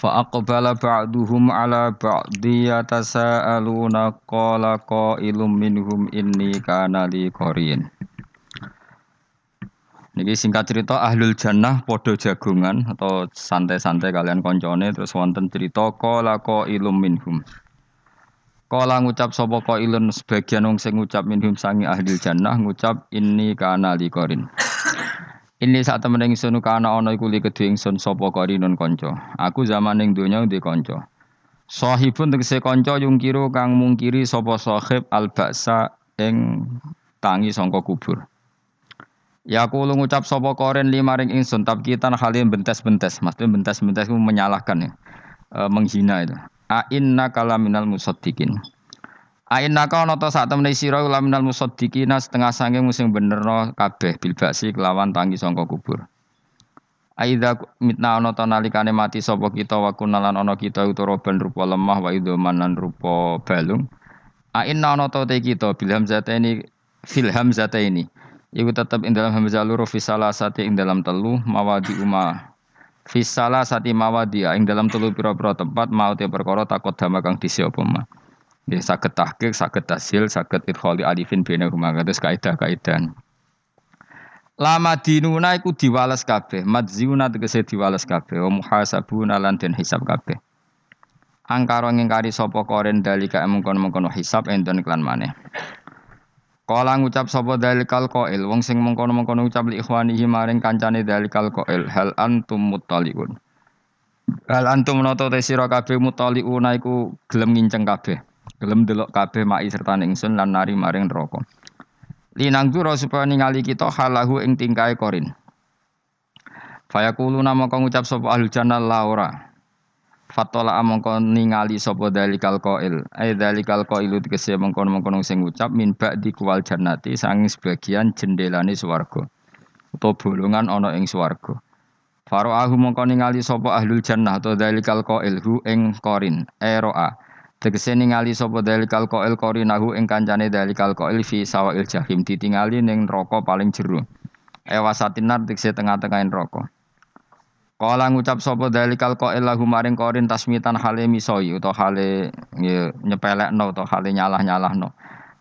فأقبل بعضهم على بعض يتساءلون قال قائل منهم إني كان لي قرين Niki singkat cerita ahlul jannah podo jagungan atau santai-santai kalian koncone terus wonten cerita qala qailum minhum. Kala ngucap sapa qailun sebagian wong sing ngucap minhum sangi ahlul jannah ngucap inni kana liqorin. Ini saat temen ingsun kana ana iku li kedhe ingsun sapa qarinun kanca. Aku zaman ning donya ndek kanca. Sahibun tegese kanca yungkiru kang mungkiri sapa sahib al baksa ing tangi sangka kubur. Ya aku lu ngucap sapa koren lima ring ingsun tabkitan halim bentes-bentes. Maksudnya bentes-bentes menyalahkan ya. E, menghina itu. A inna kalaminal musaddiqin. Aina ka ana ta sak temene sira laminal musaddiqina setengah sange musim benerno kabeh bil baksi kelawan tangi sangka kubur. Aida mitna ana ta nalikane mati sapa kita wa kunalan ana kita utaraban rupa lemah wa idoman lan rupa balung. Aina ana ta te kita bil hamzataini fil hamzataini. Iku tetep ing dalam hamzah loro fi salasati ing dalam telu mawadi umma. Fi salasati mawadi ing dalam telu pira-pira tempat mau te perkara takut dama kang mah. Ya sakit tahqiq, sakit tasil, sakit idkhali alifin bina rumah kados kaidah-kaidah. Lama dinuna iku diwales kabeh, madziuna tegese diwales kabeh, wa muhasabuna lan den hisab kabeh. Angkara ngingkari sapa koren dalika mengkon-mengkon hisab enten klan maneh. Kala ngucap sapa dalikal qail, wong sing mengkono-mengkono ucap li ikhwanihi maring kancane dalikal qail, hal antum muttaliun. Hal antum noto te sira kabeh muttaliuna iku gelem nginceng kabeh. Gelem delok kabeh mai serta ingsun lan nari maring neraka. Linang dura supaya ningali kita halahu ing tingkae korin. Fayaqulu nama kang ngucap sapa ahlul jannah la ora. Fatola amangka ningali sapa dalikal qail. Ai dalikal qailu tegese mengkon-mengkon sing ngucap min ba'di kuwal jannati sanging sebagian jendelane swarga. Utawa bolongan ana ing swarga. Faro'ahu mongko ningali sapa ahlul jannah atau dalikal qail hu ing korin. Ero'a. Tegese ningali sapa dalikal qail qarinahu ing kancane dalikal qail fi sawail jahim ditingali ning neraka paling jero. Ewasatinar tegese tengah-tengah neraka. Kala ngucap sapa dalikal qail lahu maring qarin tasmitan hale misoi utawa hale nyepelekno utawa hale nyalah-nyalahno.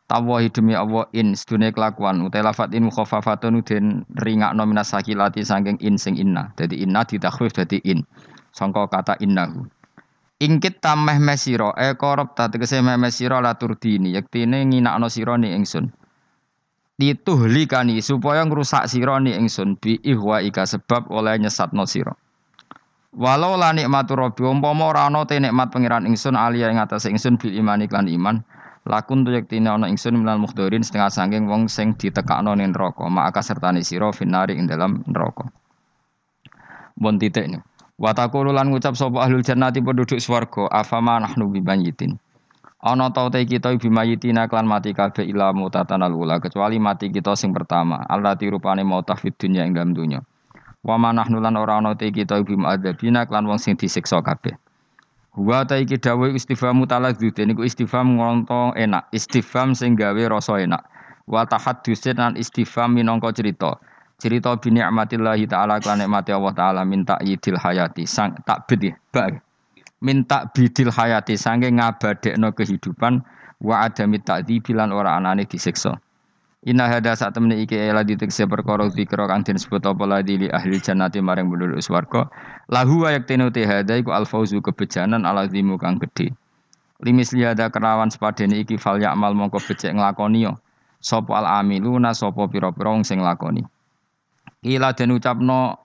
Tawahi demi Allah in sedune kelakuan utai lafat in mukhaffafatun den ringakno minas sakilati saking in sing inna. Dadi inna ditakhfif dadi in. Sangka kata innahu. Ingkit tameh mesiro e korob ta tegese mesiro la turdini yektine nginakno sira ni ingsun. Dituhlikani supaya ngrusak sira ni ingsun bi ihwa ika sebab oleh nyesatno sira. Walau la nikmatu rabbi umpama ora ana te nikmat pangeran ingsun alia ing atase ingsun bil iman iklan iman lakun tu yektine ana ingsun minal mukhdorin setengah sangking wong sing ditekakno ning neraka maka sertane sira finari ing dalam. Bon titik nih. Watakulu lan ngucap sapa ahlul jannati penduduk swarga afama nahnu bimayitin. Ana ta te kita bimayitina klan mati kabeh ila mutatan ula kecuali mati kita sing pertama Allah rupane mautah fid dunya ing dalam dunya. Wa manahnu lan ora ana te kita bimuadzabina klan wong sing disiksa kabeh. Wa ta iki dawuh istifham taladzud niku istifham ngonto enak, istifham sing gawe rasa enak. Wa tahaddusin lan istifham minangka cerita cerita bi ni'matillahi taala kan nikmati Allah taala minta yidil hayati. Sang takbid ya minta bidil hayati sange ngabadekno kehidupan wa adami ta'dzibi lan ora anane disiksa. Inna hada saat temene iki ela ditekse perkara zikra kang den sebut apa ladi li ahli jannati maring penduduk swarga. Lahu ayak tenu te hada iku al fauzu kebejanan ala zimu kang gedhe. Limis liada kerawan sepadene iki fal ya'mal mongko becek nglakoni yo. Sapa al amiluna sapa pira-pira sing nglakoni Ila den ucapno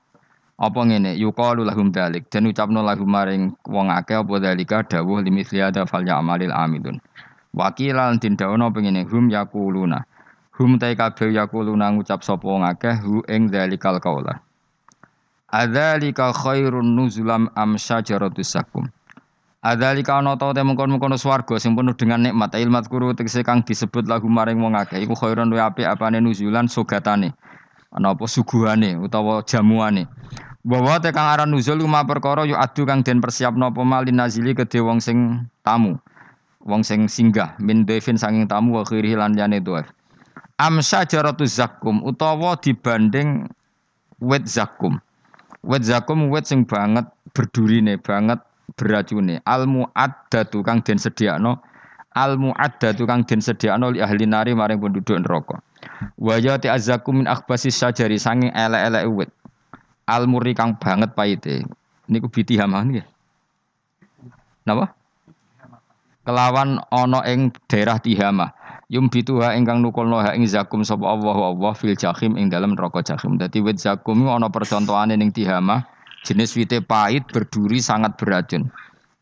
apa ngene? Yuqalu lahum dalik. Den ucapno lahum maring wong akeh apa dalika? Dawuh limithli ada fal ya'malil amilun wakilan tin dawono pengene hum yaquluna hum ta kabeh yaquluna ngucap sapa wong akeh hu ing dalikal qaula Adzalika khairun nuzulam am syajaratus sakum. Adzalika ana ta te swarga sing penuh dengan nikmat. Ilmat kuru tegese kang disebut lagu maring wong akeh. Iku khairon wa apik apane nuzulan sogatane ana apa? Suguhane utawa jamuane. Bahwa te kang aran nuzul ma perkara yu adu kang den persiapno apa malin nazili kedhe wong sing tamu wong sing singgah. Min devin sanging tamu wa khiri lan yane doef am syajaratu zakum utawa dibanding wit zakum wit zakum wit sing banget berdurine banget beracune. Al muaddatu kang den sediakno al muaddatu kang den sediakno li ahli nari maring penduduk neraka wa ti azzakum min akhbasi sajari sange elek-elek wit al muri kang banget paite. Niku biti hamah nggih. Napa? Kelawan ana ing daerah Tihamah yum bituha ingkang nukulno ha ing zakum sapa Allah Allah fil jahim ing dalam neraka jahim dadi wit zakum ana percontohane ning Tihamah Jenis wite pahit, berduri, sangat beracun.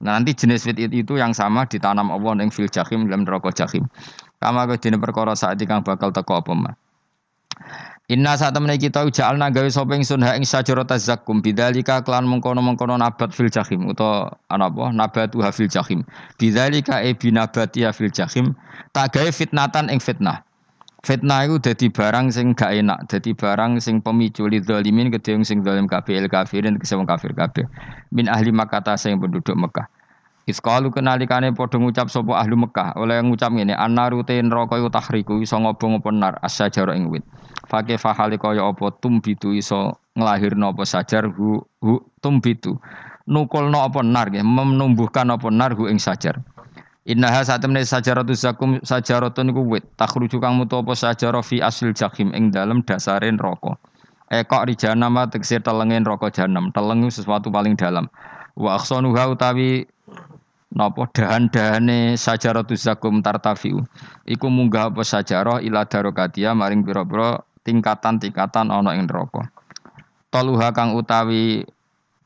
Nah, nanti jenis wit itu yang sama ditanam Allah yang fil jahim dalam neraka jahim. Kama dene perkara saat kang bakal teko apa mah. Inna saat temen kita uja'alna gawe sapa ingsun ha ing sajarata zakum bidzalika klan mengkono-mengkono nabat fil jahim utawa ana apa nabatu fil jahim. Bidzalika e binabati fil jahim tak fitnatan ing fitnah. Fitnah itu jadi barang sing gak enak, jadi barang sing pemicu li zalimin ke sing zalim el kafirin ke wong kafir kabeh. Min ahli Makkah ta sing penduduk Mekah. Iskalu kenalikane padha ngucap sapa ahli Mekah oleh ngucap ngene annaru te neraka iku tahriku iso ngobong apa nar asyajar ing wit. Fake fahali kaya apa tumbitu iso nglahirno apa sajar hu, hu tumbitu. Nukulno apa nar nggih menumbuhkan apa nar hu ing sajar. Innaha saat temne sajaratu zakum sajaratun iku wit takhruju kang mutu apa sajarah fi asil jahim ing dalem dasare neraka. Ekok rijana ma teksir telengen neraka jahanam, teleng sesuatu paling dalam. Wa akhsanuha utawi napa dahan-dahane sajaratu zakum tartafiu. Iku munggah apa sajarah ila darokatia maring pira-pira tingkatan-tingkatan ana ing neraka. Toluha kang utawi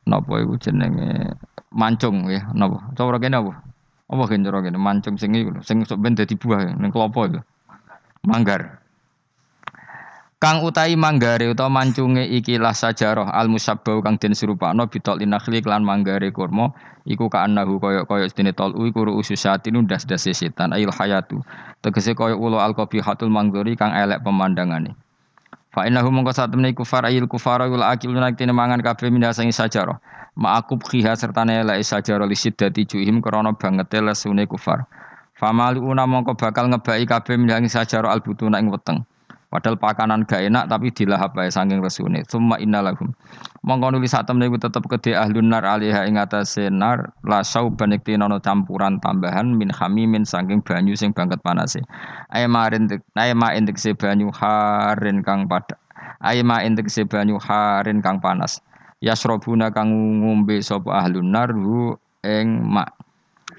napa iku jenenge mancung ya napa? Cara kene apa? Apa gen cara kene mancung sing iku sing sok ben dadi buah ning klopo iku. Manggar. Kang utai manggare utawa mancunge ikilah sajarah al musabbau kang den serupakno bitol inakhli lan manggare kurma iku kaanahu kaya kaya sedene tol iku ususatin ndas das setan ail hayatu tegese al qabihatul manggori kang elek pemandangane Fa innahu mongko sak temene kufar ayil kufara wal akiluna kene mangan kabeh minha sing sajarah ma'akub khiha sertane la isajara li siddati juhim krana bangete lesune kufar. una mongko bakal ngebaki kabeh milang sajaro albutuna ing weteng. Padahal pakanan gak enak tapi dilahap bae saking resune. Summa innalahum. Mongko nuli sak temne tetep kedhe ahlun nar alaiha ing atase nar la sauban nono campuran tambahan min hamimin saking banyu sing banget panase. Ayma rentek ayma entek se banyu harin kang pada. Ayma entek se banyu harin kang panas yasrobuna kang ngombe sapa ahlun nar hu ing mak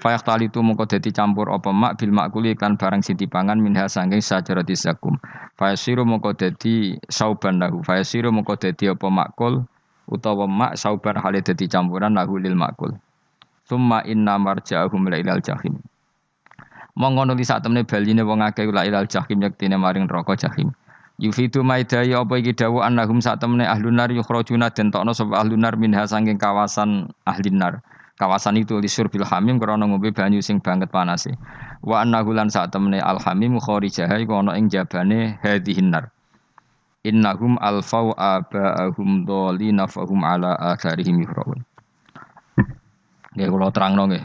Fayak tali tu mongko dadi campur apa mak bil makuli kan barang sing dipangan minha saking sajarati zakum. Fayasiru mongko dadi sauban lahu. Fayasiru mongko dadi apa makul utawa mak sauban hale dadi campuran lahu lil makul. Summa inna marja'ahum la ilal jahim. Monggo nuli sak temne baline wong akeh la ilal jahim yektine maring neraka jahim. Yufidu maidai apa iki dawu annahum sak temene ahlun nar yukhrajuna den tokno sapa nar minha saking kawasan ahlin nar. Kawasan itu lisur bil hamim krana ngombe banyu sing banget panase. Wa annahu lan sak temene al hamim kharijaha iku ana ing jabane hadhihin nar. Innahum alfau aba'ahum dhalina fahum ala akharihim yuhraun. Nggih kula terangno nggih.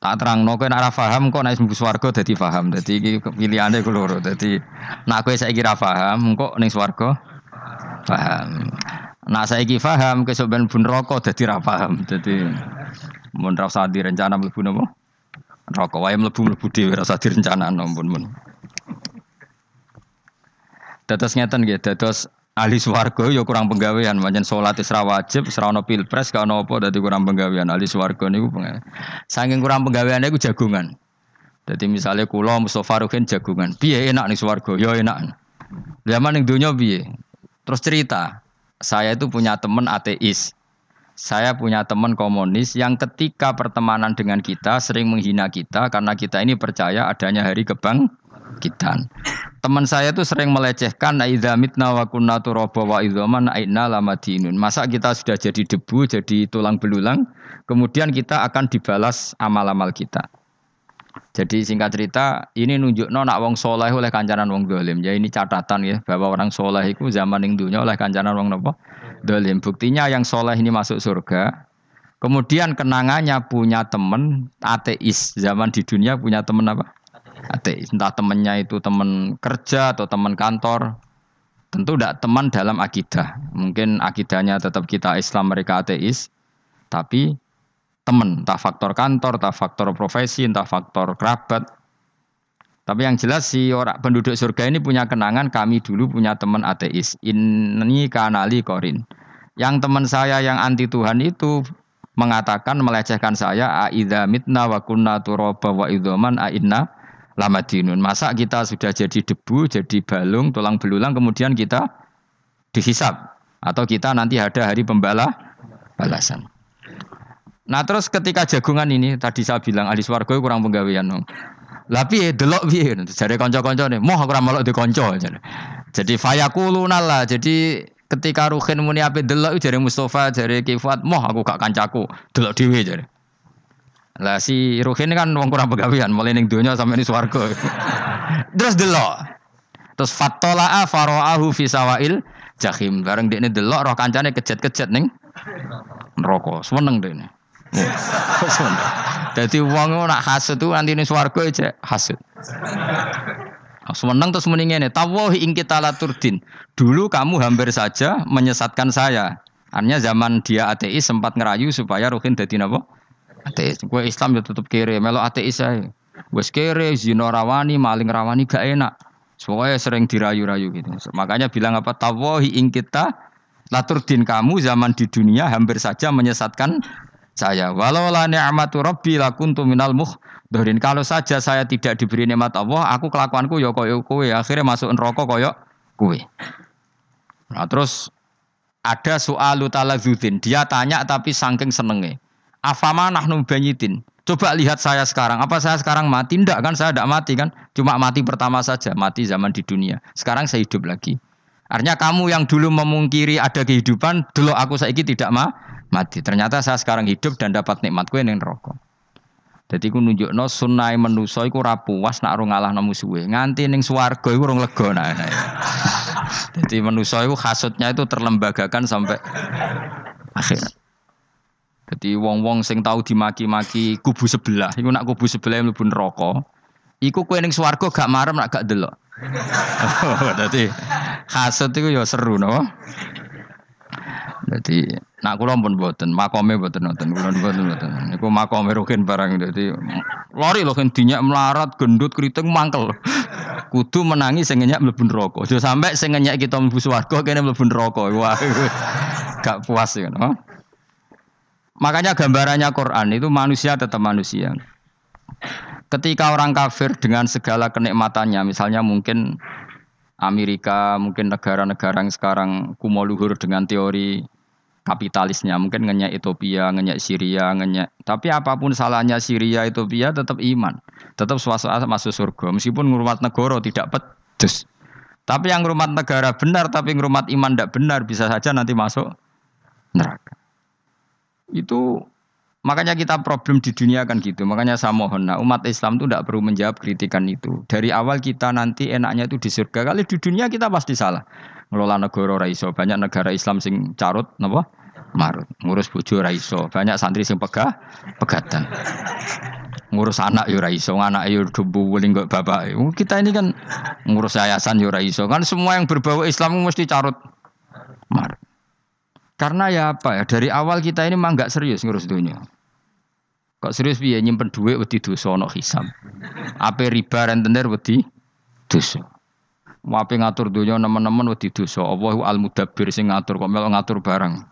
tak terang no nek ora paham kok nek mlebu swarga dadi paham. Dadi iki pilihane ku loro. Dadi nek kowe saiki ra paham kok ning swarga paham. Nah saiki paham kesuk ben bun neraka dadi ra paham. Dadi mun ra usah direncana mlebu napa? Neraka wae mlebu-mlebu dhewe ra usah direncana ampun mun. Dados ngeten nggih, dados ahli swarga ya kurang penggawean. Pancen salat wis wajib wis ono pilpres gak ono apa dadi kurang penggawean. Ahli swarga niku saking kurang penggaweane iku jagungan. Jadi misalnya kula Mustofa Ruhin jagungan. Piye enak nih swarga? Ya enak. Zaman ning donya piye? Terus cerita saya itu punya teman ateis saya punya teman komunis yang ketika pertemanan dengan kita sering menghina kita karena kita ini percaya adanya hari kebang kita. Teman saya itu sering melecehkan idza mitna wa kunna wa idzaman aina lamadinun. Masa kita sudah jadi debu, jadi tulang belulang, kemudian kita akan dibalas amal-amal kita. Jadi singkat cerita, ini nunjuk nak wong soleh oleh kancanan wong dolim. Ya ini catatan ya bahwa orang soleh itu zaman yang dunia oleh kancanan wong nopo dolim. Buktinya yang soleh ini masuk surga. Kemudian kenangannya punya teman ateis zaman di dunia punya teman apa? Ateis. Entah temannya itu teman kerja atau teman kantor. Tentu tidak teman dalam akidah. Mungkin akidahnya tetap kita Islam mereka ateis. Tapi teman, entah faktor kantor, entah faktor profesi, entah faktor kerabat. Tapi yang jelas si orang penduduk surga ini punya kenangan kami dulu punya teman ateis. Ini kanali korin. Yang teman saya yang anti Tuhan itu mengatakan melecehkan saya aidza mitna wa kunna wa idzaman inna lamadinun. Masa kita sudah jadi debu, jadi balung, tulang belulang kemudian kita dihisap atau kita nanti ada hari pembala balasan. Nah terus ketika jagungan ini tadi saya bilang ahli swarga kurang penggawean. Lah piye delok piye jare kanca-kancane, moh aku ora melok di kanca Jadi fayakuluna lah. Jadi ketika Ruhin muni ape delok jare Mustafa, jare Kifat, moh aku gak kancaku, delok dhewe jare. Lah si Ruhin kan wong kurang penggawean, mulai ning donya sampai ning swarga. Terus delok. Terus fatola'a faro'ahu fi sawail jahim. Bareng dekne delok roh kancane kejet-kejet ning neraka. Seneng dekne. Jadi uang nak hasud tuh nanti ini swargo aja hasud. Semenang terus mendingin ini. Kita laturdin. Dulu kamu hampir saja menyesatkan saya. Artinya zaman dia ateis sempat ngerayu supaya Ruhin jadi napa? Ateis. Gue Islam ya tutup kiri. Melo ateis saya. Gue kiri, zino rawani, maling rawani gak enak. Soalnya sering dirayu-rayu gitu. Makanya bilang apa? Tawahi ing kita laturdin kamu zaman di dunia hampir saja menyesatkan saya. Walau la ni'matu rabbi lakuntu minal muhdharin. Kalau saja saya tidak diberi nikmat Allah, aku kelakuanku ya koyo kowe. Akhirnya masuk neraka koyo kowe. Nah, terus ada soal talazudin. Dia tanya tapi saking senenge. Afama nahnu banyitin. Coba lihat saya sekarang. Apa saya sekarang mati? Tidak kan saya tidak mati kan. Cuma mati pertama saja. Mati zaman di dunia. Sekarang saya hidup lagi. Artinya kamu yang dulu memungkiri ada kehidupan, dulu aku saiki tidak ma mati. Ternyata saya sekarang hidup dan dapat nikmat kue neng rokok. Jadi ku no sunai menuso iku ora puas nak ora ngalahno musuhe. Nganti ning swarga iku ora lega nah. Jadi menuso iku hasutnya itu terlembagakan sampai akhir. Jadi wong-wong sing tahu dimaki-maki kubu sebelah, iku nak kubu sebelah mlebu neraka. Iku kowe ning swarga gak marem nak gak delok. Dadi hasud itu ya seru no. Jadi nak kula pun mboten, makome mboten nonton, kula mboten mboten. Niku makome rukin barang dadi lori kan dinyak melarat, gendut, keriting mangkel. Kudu menangi sing ngenyak mlebu neraka. Aja sampe sing kita mlebu swarga kene mlebu neraka. Wah, gak puas ya no. Makanya gambarannya Quran itu manusia tetap manusia. Ketika orang kafir dengan segala kenikmatannya, misalnya mungkin Amerika, mungkin negara-negara yang sekarang kumo luhur dengan teori kapitalisnya, mungkin ngenyak Ethiopia, ngenyak Syria, ngenyak. Tapi apa pun salahnya Syria, Ethiopia tetap iman, tetap suasana masuk surga, meskipun ngurmat negara tidak pedes. Tapi yang ngurmat negara benar, tapi ngurmat iman tidak benar, bisa saja nanti masuk neraka. Itu Makanya kita problem di dunia kan gitu. Makanya saya mohon, nah, umat Islam itu tidak perlu menjawab kritikan itu. Dari awal kita nanti enaknya itu di surga. Kali di dunia kita pasti salah. Ngelola negara raiso. Banyak negara Islam sing carut, napa? Marut. Ngurus bojo raiso. Banyak santri sing pegah, pegatan. Ngurus anak yo raiso, anak yo debu wuling kok bapak. Kita ini kan ngurus yayasan yo raiso. Kan semua yang berbau Islam mesti carut, marut. Karena ya apa ya dari awal kita ini mah nggak serius ngurus dunia. Kok serius biaya nyimpen duit wedi dosa ono hisab. Apa riba rentenir wedi dosa. Wape ngatur dunia nemen-nemen wedi dosa. Allah al mudabbir sing ngatur kok melo ngatur barang.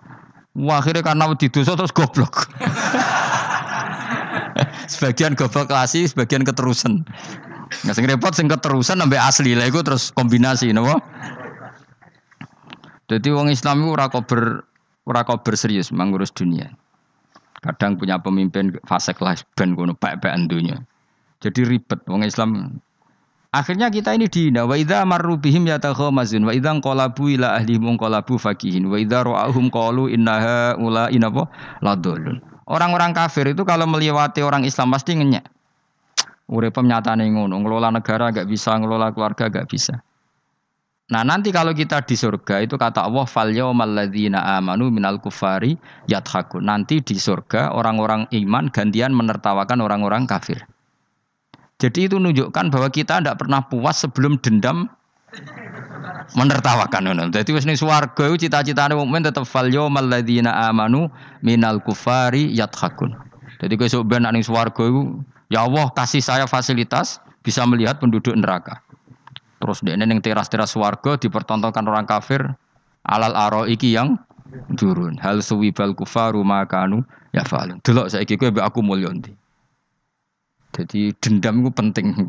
Wah, akhirnya karena wedi dosa terus goblok. sebagian goblok klasik, sebagian keterusan. Nggak sing repot sing keterusan sampai asli lah itu terus kombinasi, napa? Jadi wong Islam itu ora ber ora kau berserius mengurus dunia. Kadang punya pemimpin fase kelas ben kono pek-pek dunia. Jadi ribet wong Islam. Akhirnya kita ini dihina. Wa idza marru bihim yatakhamazun wa idza qalabu ila ahlihim qalabu fakihin wa idza ra'ahum qalu innaha ula inapa ladallun. Orang-orang kafir itu kalau melewati orang Islam pasti ngenyek. Urip nyatane ngono, ngelola negara gak bisa, ngelola keluarga gak bisa. Nah nanti kalau kita di surga itu kata Allah fal yaumal ladzina amanu minal kufari yadhakun. Nanti di surga orang-orang iman gantian menertawakan orang-orang kafir. Jadi itu menunjukkan bahwa kita tidak pernah puas sebelum dendam menertawakan ngono. Dadi wis ning swarga iku cita-citane mukmin tetep fal yaumal ladzina amanu minal kufari yadhakun. Jadi kowe sok ben ning swarga ya Allah kasih saya fasilitas bisa melihat penduduk neraka. Terus dia neng teras-teras warga dipertontonkan orang kafir alal aro iki yang turun. Hal suwibal kufaru makanu ya falun. Delok kowe mbek aku mulya Jadi dendam itu penting.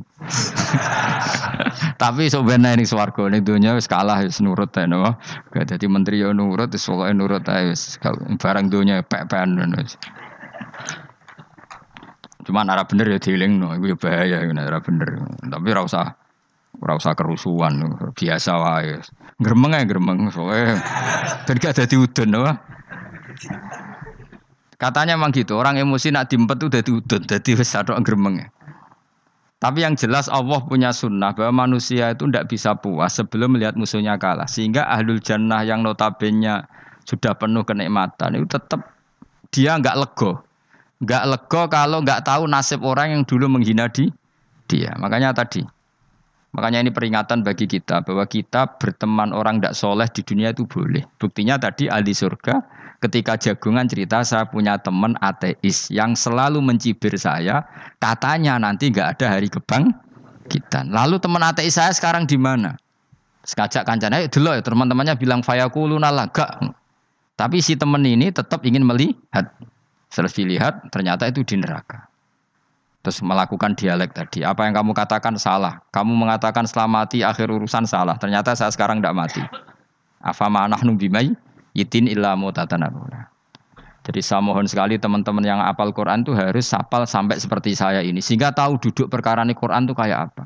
Tapi sebenarnya ini swarga ini dunia wis kalah wis nurut ya no. Jadi menteri yo nurut wis pokoke nurut ae wis barang dunia pek-pekan Cuman arah bener ya dieling no, itu ya bahaya arah bener. Tapi ora usah Ora usah kerusuhan, biasa wae. Gremeng ae gremeng soalnya ben gak dadi udun apa. Katanya emang gitu, orang emosi nak dimpet tuh dadi udun, dadi wis adok gremeng. Tapi yang jelas Allah punya sunnah bahwa manusia itu tidak bisa puas sebelum melihat musuhnya kalah. Sehingga ahlul jannah yang notabene sudah penuh kenikmatan itu tetap dia nggak lego. Nggak lego kalau nggak tahu nasib orang yang dulu menghina di dia. Makanya tadi Makanya ini peringatan bagi kita bahwa kita berteman orang tidak soleh di dunia itu boleh. Buktinya tadi ahli surga ketika jagungan cerita saya punya teman ateis yang selalu mencibir saya. Katanya nanti nggak ada hari kebang kita. Lalu teman ateis saya sekarang di mana? Sekajak kancana, dulu ya teman-temannya bilang fayakuluna laga. Tapi si teman ini tetap ingin melihat. Selesai lihat ternyata itu di neraka. Terus melakukan dialek tadi. Apa yang kamu katakan salah. Kamu mengatakan setelah mati akhir urusan salah. Ternyata saya sekarang tidak mati. Afama nahnu bimai yitin illa mutatanabuna. Jadi saya mohon sekali teman-teman yang apal Quran itu harus sapal sampai seperti saya ini. Sehingga tahu duduk perkara ini Quran itu kayak apa.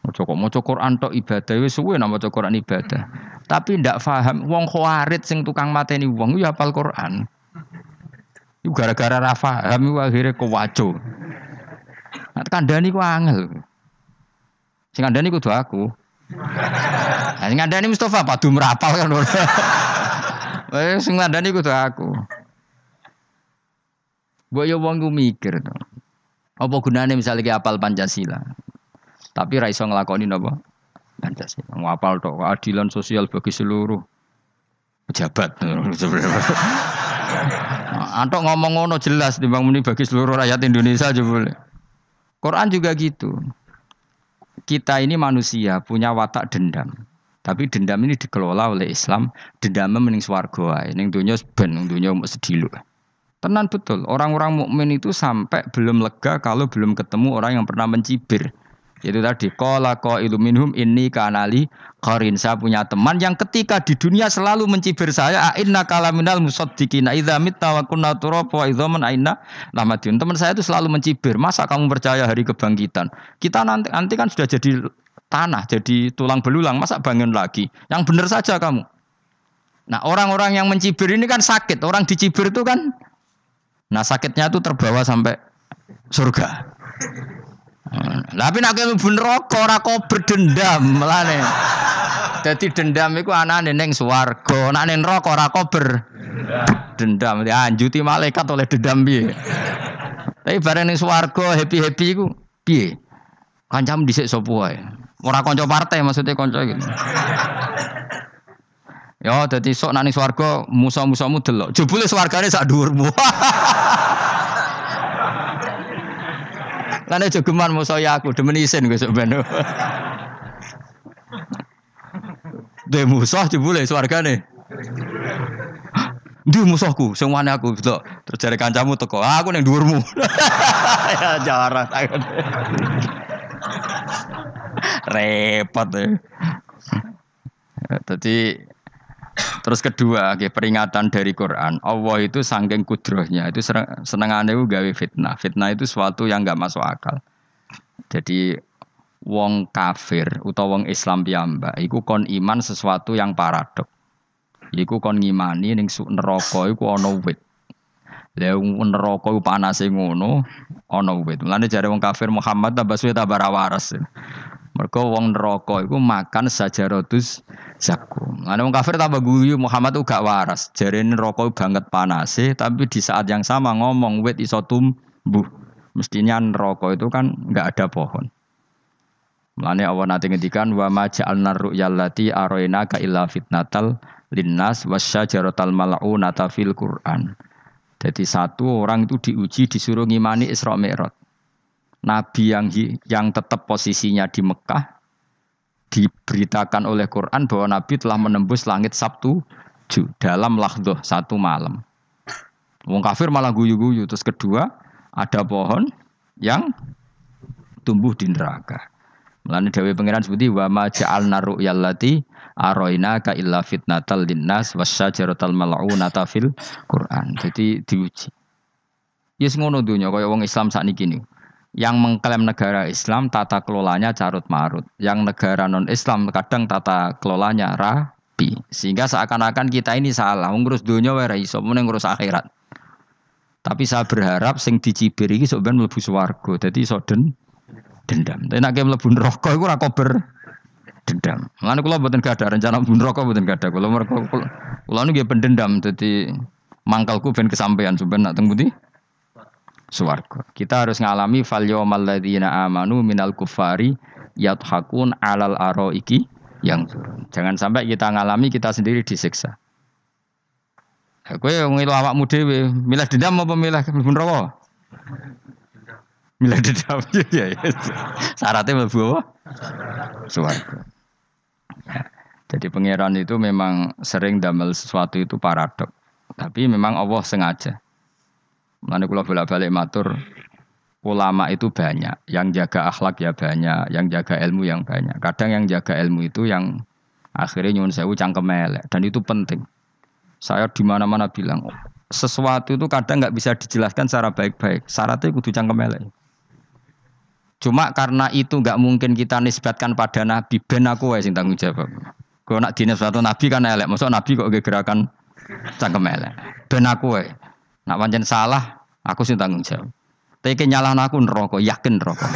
Mau kok mau Quran tok ibadah wis suwe nama Quran ibadah. Tapi ndak paham wong khawarit sing tukang mateni wong ya apal Quran. Itu gara-gara ra paham akhirnya kewaco. Nah, kandani ku angel. Sing kandani kudu aku. Nah, sing kandani Mustafa padu merapal kan. Eh sing kandani kudu aku. Mbok yo wong mikir to. Apa gunane misalnya ki apal Pancasila. Tapi ra iso nglakoni napa? Pancasila. Ngapal tok keadilan sosial bagi seluruh pejabat. Antok ngomong ngono jelas timbang muni bagi seluruh rakyat Indonesia aja boleh. Quran juga gitu. Kita ini manusia punya watak dendam. Tapi dendam ini dikelola oleh Islam. Dendamnya mending swarga Ini dunia ben, dunia sedilu. Tenan betul, orang-orang mukmin itu sampai belum lega kalau belum ketemu orang yang pernah mencibir. Itu tadi qala qailu minhum inni kanali qarin. Saya punya teman yang ketika di dunia selalu mencibir saya, inna kalaminal musaddiqina idza mitta wa kunna idzaman aina. Teman saya itu selalu mencibir, masa kamu percaya hari kebangkitan? Kita nanti nanti kan sudah jadi tanah, jadi tulang belulang, masa bangun lagi? Yang benar saja kamu. Nah, orang-orang yang mencibir ini kan sakit. Orang dicibir itu kan nah sakitnya itu terbawa sampai surga. Tapi nak mlebu neraka ora kok berdendam melane. Jadi dendam iku anane ning swarga, nak ning neraka ora kok berdendam. Dianjuti malaikat oleh dendam piye. Tapi bareng ning swarga happy-happy iku piye? Kancamu dhisik sapa wae. Ora partai maksudnya kanca gitu. Ya, dadi sok nak ning swarga musa-musamu delok. Jebule swargane sak dhuwurmu. Lane jogeman musa ya aku demen isin gue sebenarnya. Dhe musuh jebule swargane. Ndi musuhku sing mana aku gitu. Terus jare kancamu teko, ah, aku ning dhuwurmu. ya jarang takon. Repot ya. Tadi Terus kedua, okay, peringatan dari Quran. Allah itu sanggeng kudrohnya, itu senengannya itu gawe fitnah. Fitnah itu sesuatu yang nggak masuk akal. Jadi wong kafir utawa wong Islam piyambak iku kon iman sesuatu yang paradok. Iku kon ngimani ning neraka iku ana wit. Lah neraka iku panase ngono ana wit. Mulane jare wong kafir Muhammad tambah suwe tambah waras. Mergo wong neraka iku makan sajarotus zakum. Mulane wong kafir tambah guyu Muhammad tuh gak waras. Jare neraka banget panase tapi di saat yang sama ngomong wit iso tumbuh. Mestinya neraka itu kan nggak ada pohon. Mulane Allah nanti ngendikan wa ma ja'alna ru'yallati aroina ka illa fitnatal linnas wasyajaratal mal'unata fil Qur'an. Jadi satu orang itu diuji disuruh ngimani Isra Mi'raj. Nabi yang yang tetap posisinya di Mekah diberitakan oleh Quran bahwa Nabi telah menembus langit Sabtu dalam lahdoh satu malam. Wong kafir malah guyu-guyu. Terus kedua ada pohon yang tumbuh di neraka. Mulane Dewi Pangeran seperti wa ma ja'alna ru'yallati aroina ka illa fitnatal linnas wasyajaratal mal'unata fil Quran. Jadi diuji. Yes ngono dunya kaya wong Islam sakniki niku. Yang mengklaim negara Islam tata kelolanya carut marut. Yang negara non Islam kadang tata kelolanya rapi. Sehingga seakan-akan kita ini salah. Ngurus dunia wae iso, ngurus akhirat. Tapi saya berharap sing dicibir iki sok ben mlebu swarga. Dadi iso den dendam. Tapi nek mlebu neraka iku ora kober dendam. Mulane kula mboten gak ada rencana mlebu neraka mboten ada. Kula mergo kula niku pendendam dadi mangkalku ben kesampaian sampeyan nak teng pundi? Swarga. Kita harus ngalami fal yawmal ladzina amanu minal kufari yadhakun alal iki yang jangan sampai kita ngalami kita sendiri disiksa. Kowe ngilu awakmu dhewe, milih dendam apa milih mlebu neraka? Milih dendam. Ya ya. Syaratnya mlebu apa? Swarga. Ya. Jadi pangeran itu memang sering damel sesuatu itu paradok. Tapi memang Allah sengaja. Mana kula bolak-balik matur ulama itu banyak, yang jaga akhlak ya banyak, yang jaga ilmu yang banyak. Kadang yang jaga ilmu itu yang akhirnya nyuwun sewu cangkem dan itu penting. Saya di mana-mana bilang, sesuatu itu kadang nggak bisa dijelaskan secara baik-baik. Syaratnya kudu cangkem. Cuma karena itu nggak mungkin kita nisbatkan pada Nabi, ben aku sing tanggung jawab. Kalau nak dinisbatkan Nabi kan elek, maksud Nabi kok gerakan cangkem. Ben aku Nak pancen salah, aku sing tanggung jawab. Tapi kenyalaan aku neraka, yakin neraka.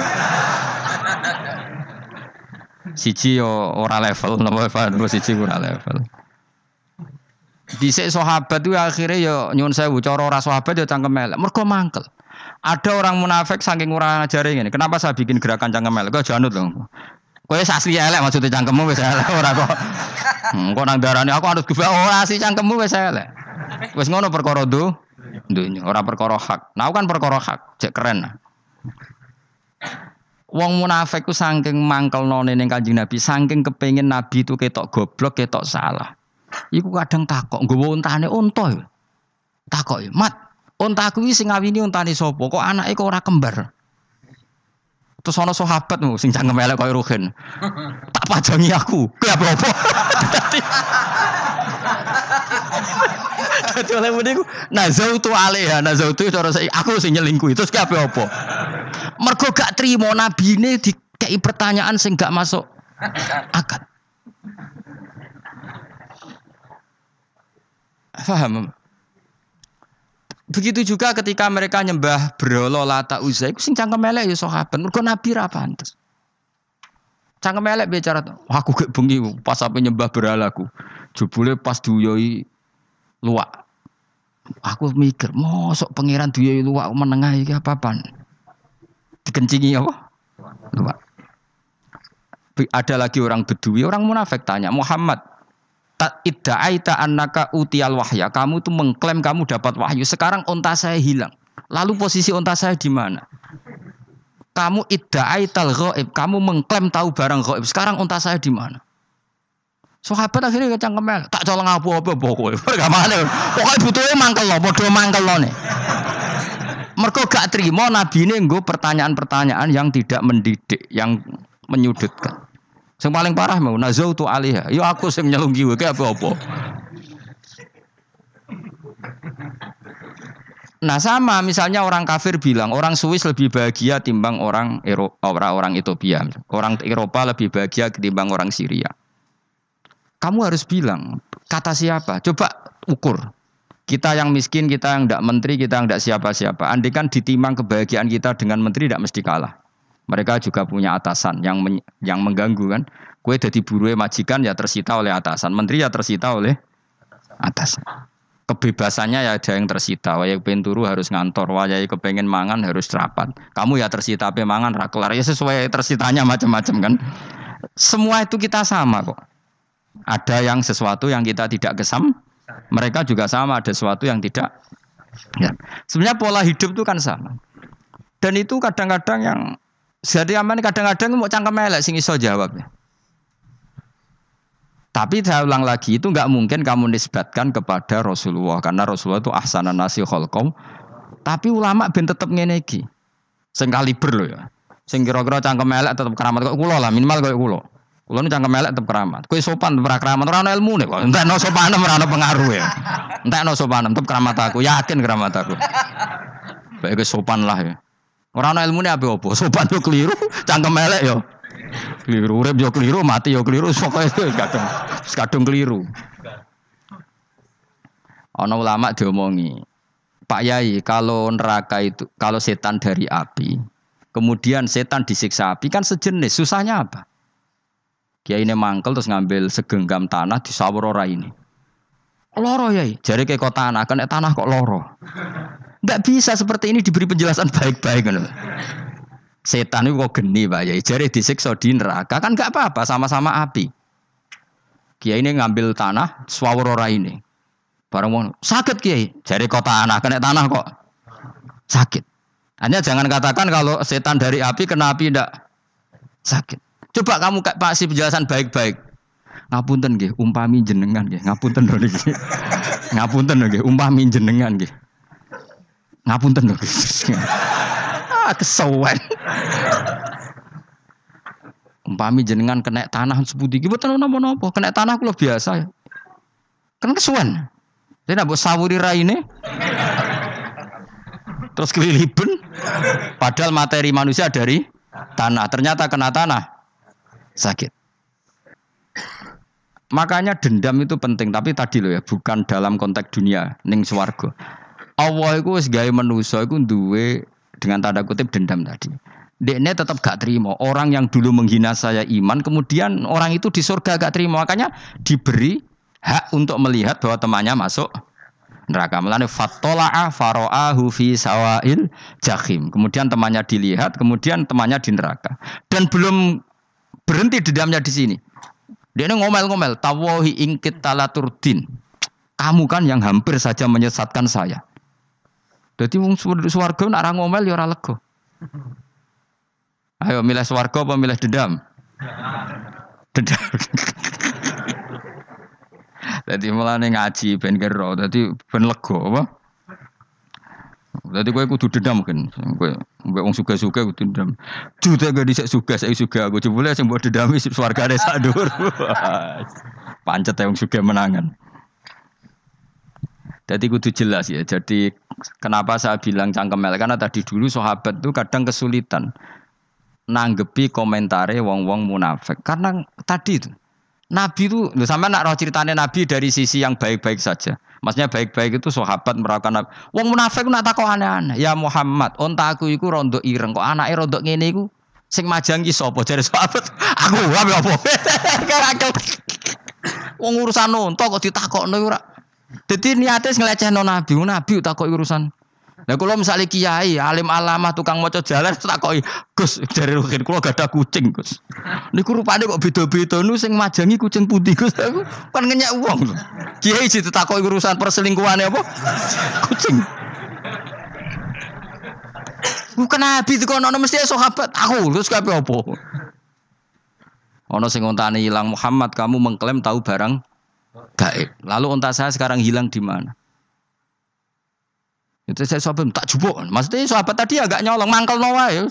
Siji yo ora level, napa siji ora level. Dhisik sahabat itu akhirnya ya nyun sewu cara ora sahabat ya cangkem elek. Mergo mangkel. Ada orang munafik saking ora ngajari ngene. Kenapa saya bikin gerakan cangkem elek? Kok janut lho. Kowe asli elek maksudnya cangkemmu wis elek ora kok. Hmm, nang darane aku harus gue ora asli cangkemmu wis elek. Wis ngono perkara do dunya, ora perkara hak. Nah kan perkara hak, cek keren. Wong munafik ku saking mangkel none ning Kanjeng Nabi, saking kepengin Nabi itu ketok goblok, ketok salah. Iku kadang takok, nggawa untane unta. Takok "Mat, unta kuwi sing ngawini untane sapa? Kok anake kok ora kembar?" Terus ana sahabatmu sing cangkem elek koyo Ruhin. Tak pajangi aku. Kuwi apa-apa. Dadi oleh muni ku nazautu alaiha, nazautu cara aku sing nyelingkuh. Terus ki apa-apa. Mergo gak trimo nabine dikei pertanyaan sing gak masuk akad. Faham? Begitu juga ketika mereka nyembah berolo lata uzai, itu sing cangkem elek ya sahabat. Mergo Nabi ra pantes. Cangkem elek bicara, aku gak bengi pas apa nyembah beralaku. Jebule pas duyoi luak. Aku mikir, mosok pangeran duyoi luak menengah iki apa-apaan. Dikencingi apa? Luak. Ada lagi orang bedui, orang munafik tanya, Muhammad, idda'aita annaka utial wahya. Kamu tuh mengklaim kamu dapat wahyu. Sekarang onta saya hilang. Lalu posisi onta saya di mana? Kamu idda'aital ghaib. Kamu mengklaim tahu barang ghaib. Sekarang onta saya di mana? Sahabat akhirnya kecang kemel. Tak colong apa-apa pokoknya. Gak mana. Pokoknya butuhnya mangkel loh. Bodoh mangkel loh nih. Mereka gak terima Nabi ini pertanyaan-pertanyaan yang tidak mendidik, yang menyudutkan. Yang paling parah mau nazautu alaiha. Yo aku sing nyelunggi wae apa-apa. Nah sama misalnya orang kafir bilang orang Swiss lebih bahagia timbang orang Eropa, orang Ethiopia, orang Eropa lebih bahagia ketimbang orang Syria. Kamu harus bilang kata siapa? Coba ukur. Kita yang miskin, kita yang tidak menteri, kita yang tidak siapa-siapa. Andai kan ditimang kebahagiaan kita dengan menteri tidak mesti kalah. Mereka juga punya atasan yang men, yang mengganggu kan. Kue jadi buruh majikan ya tersita oleh atasan, menteri ya tersita oleh atasan kebebasannya ya ada yang tersita. Wayai pengen turu harus ngantor, wayai kepengen mangan harus rapat. Kamu ya tersita pe mangan rakelar ya sesuai tersitanya macam-macam kan. Semua itu kita sama kok. Ada yang sesuatu yang kita tidak kesam, mereka juga sama ada sesuatu yang tidak. Ya. Sebenarnya pola hidup itu kan sama. Dan itu kadang-kadang yang jadi aman kadang-kadang mau cangkem elek sing iso jawab ya. Tapi saya ulang lagi itu nggak mungkin kamu nisbatkan kepada Rasulullah karena Rasulullah itu ahsanan nasi kholkom. Tapi ulama ben tetep ngene iki. Sing kaliber lho ya. Sing kira-kira cangkem elek tetep keramat kok kula lah minimal kok kula. Kula nu cangkem elek tetep keramat. Kowe sopan tetep keramat ora ono ilmune kok. Entekno sopan ora ono pengaruh ya. Entekno sopan tetep keramat aku, yakin keramat aku. Baik sopan lah ya. Ora ono ilmune apa opo? Sopan yo keliru, cangkem elek yo keliru urip yo keliru mati yo keliru pokoke kadung kadung keliru ana ulama diomongi Pak Yai kalau neraka itu kalau setan dari api kemudian setan disiksa api kan sejenis susahnya apa Kiai ini mangkel terus ngambil segenggam tanah di sawur ora ini loro ya jari ke kota tanah kan tanah kok loro nggak bisa seperti ini diberi penjelasan baik-baik kan Setan itu kok geni Pak ya. Jari disiksa di neraka kan gak apa-apa sama-sama api. Kiai ini ngambil tanah swawur ora ini. Barang mau sakit Kiai. Jari kota tanah kena tanah kok sakit. Hanya jangan katakan kalau setan dari api kena api ndak sakit. Coba kamu kasih penjelasan baik-baik. Ngapunten nggih, umpami jenengan nggih. Ngapunten lho niki. Ngapunten lho nggih, umpami jenengan nggih. Ngapunten lho. kesawan. Umpami jenengan kena tanah seputi iki mboten napa-napa, kena tanah kula biasa. ya. Kan kesuwen. Jadi nak sawuri raine. Terus keliliben. Padahal materi manusia dari tanah. Ternyata kena tanah sakit. Makanya dendam itu penting, tapi tadi loh ya, bukan dalam konteks dunia, ning swarga. Allah itu wis gawe manusa iku duwe dengan tanda kutip dendam tadi. Dekne tetap gak terima. Orang yang dulu menghina saya iman, kemudian orang itu di surga gak terima. Makanya diberi hak untuk melihat bahwa temannya masuk neraka. Melane fatola'a faro'ahu fi sawail jahim. Kemudian temannya dilihat, kemudian temannya di neraka. Dan belum berhenti dendamnya di sini. Dia ini ngomel-ngomel, tawahi ingkit talaturdin. Kamu kan yang hampir saja menyesatkan saya. Jadi wong swarga nak ngomel ya ora lega. Ayo milih swarga apa milih dendam? Dendam. Jadi mulane ngaji ben kero, dadi ben lega apa? Dadi kowe kudu dendam kan. Kowe mbek wong suga-suga kudu dendam. Jute gak dhisik suga, saya suga aku jebule sing mbok dendami swargane sak dhuwur. Pancet wong suga menangan. Jadi kudu jelas ya. Jadi kenapa saya bilang cangkemel karena tadi dulu sahabat itu kadang kesulitan nanggepi komentare wong-wong munafik karena tadi itu Nabi itu, lu sama nak roh ceritanya Nabi dari sisi yang baik-baik saja. Maksudnya baik-baik itu sahabat merasakan Nabi. Wong munafik nak takut aneh-aneh. Ya Muhammad, onta aku iku rondo ireng kok anaknya rondo ngene iku sing majangi sapa jare sahabat. Aku wae apa? Wong urusan onta kok ditakokno ora jadi niatnya ngelecehno nabi, nabi kok urusan. Nah kalau misalnya kiai, alim alamah, tukang moco jalan, tak kok Gus dari rukin, kalau gak ada kucing Gus. Niku rupanya kok beda-beda, nu sing majangi kucing putih Gus, aku kan ngenyak uang. Kiai sih tak kok urusan perselingkuhan apa? Kucing. Bukan nabi itu kono mesti sahabat aku, terus kape apa? Ono sing ontane hilang Muhammad, kamu mengklaim tahu barang gaib. Lalu unta saya sekarang hilang di mana? Itu saya sahabat tak jubuk. Maksudnya sahabat tadi agak nyolong mangkel nawa ya.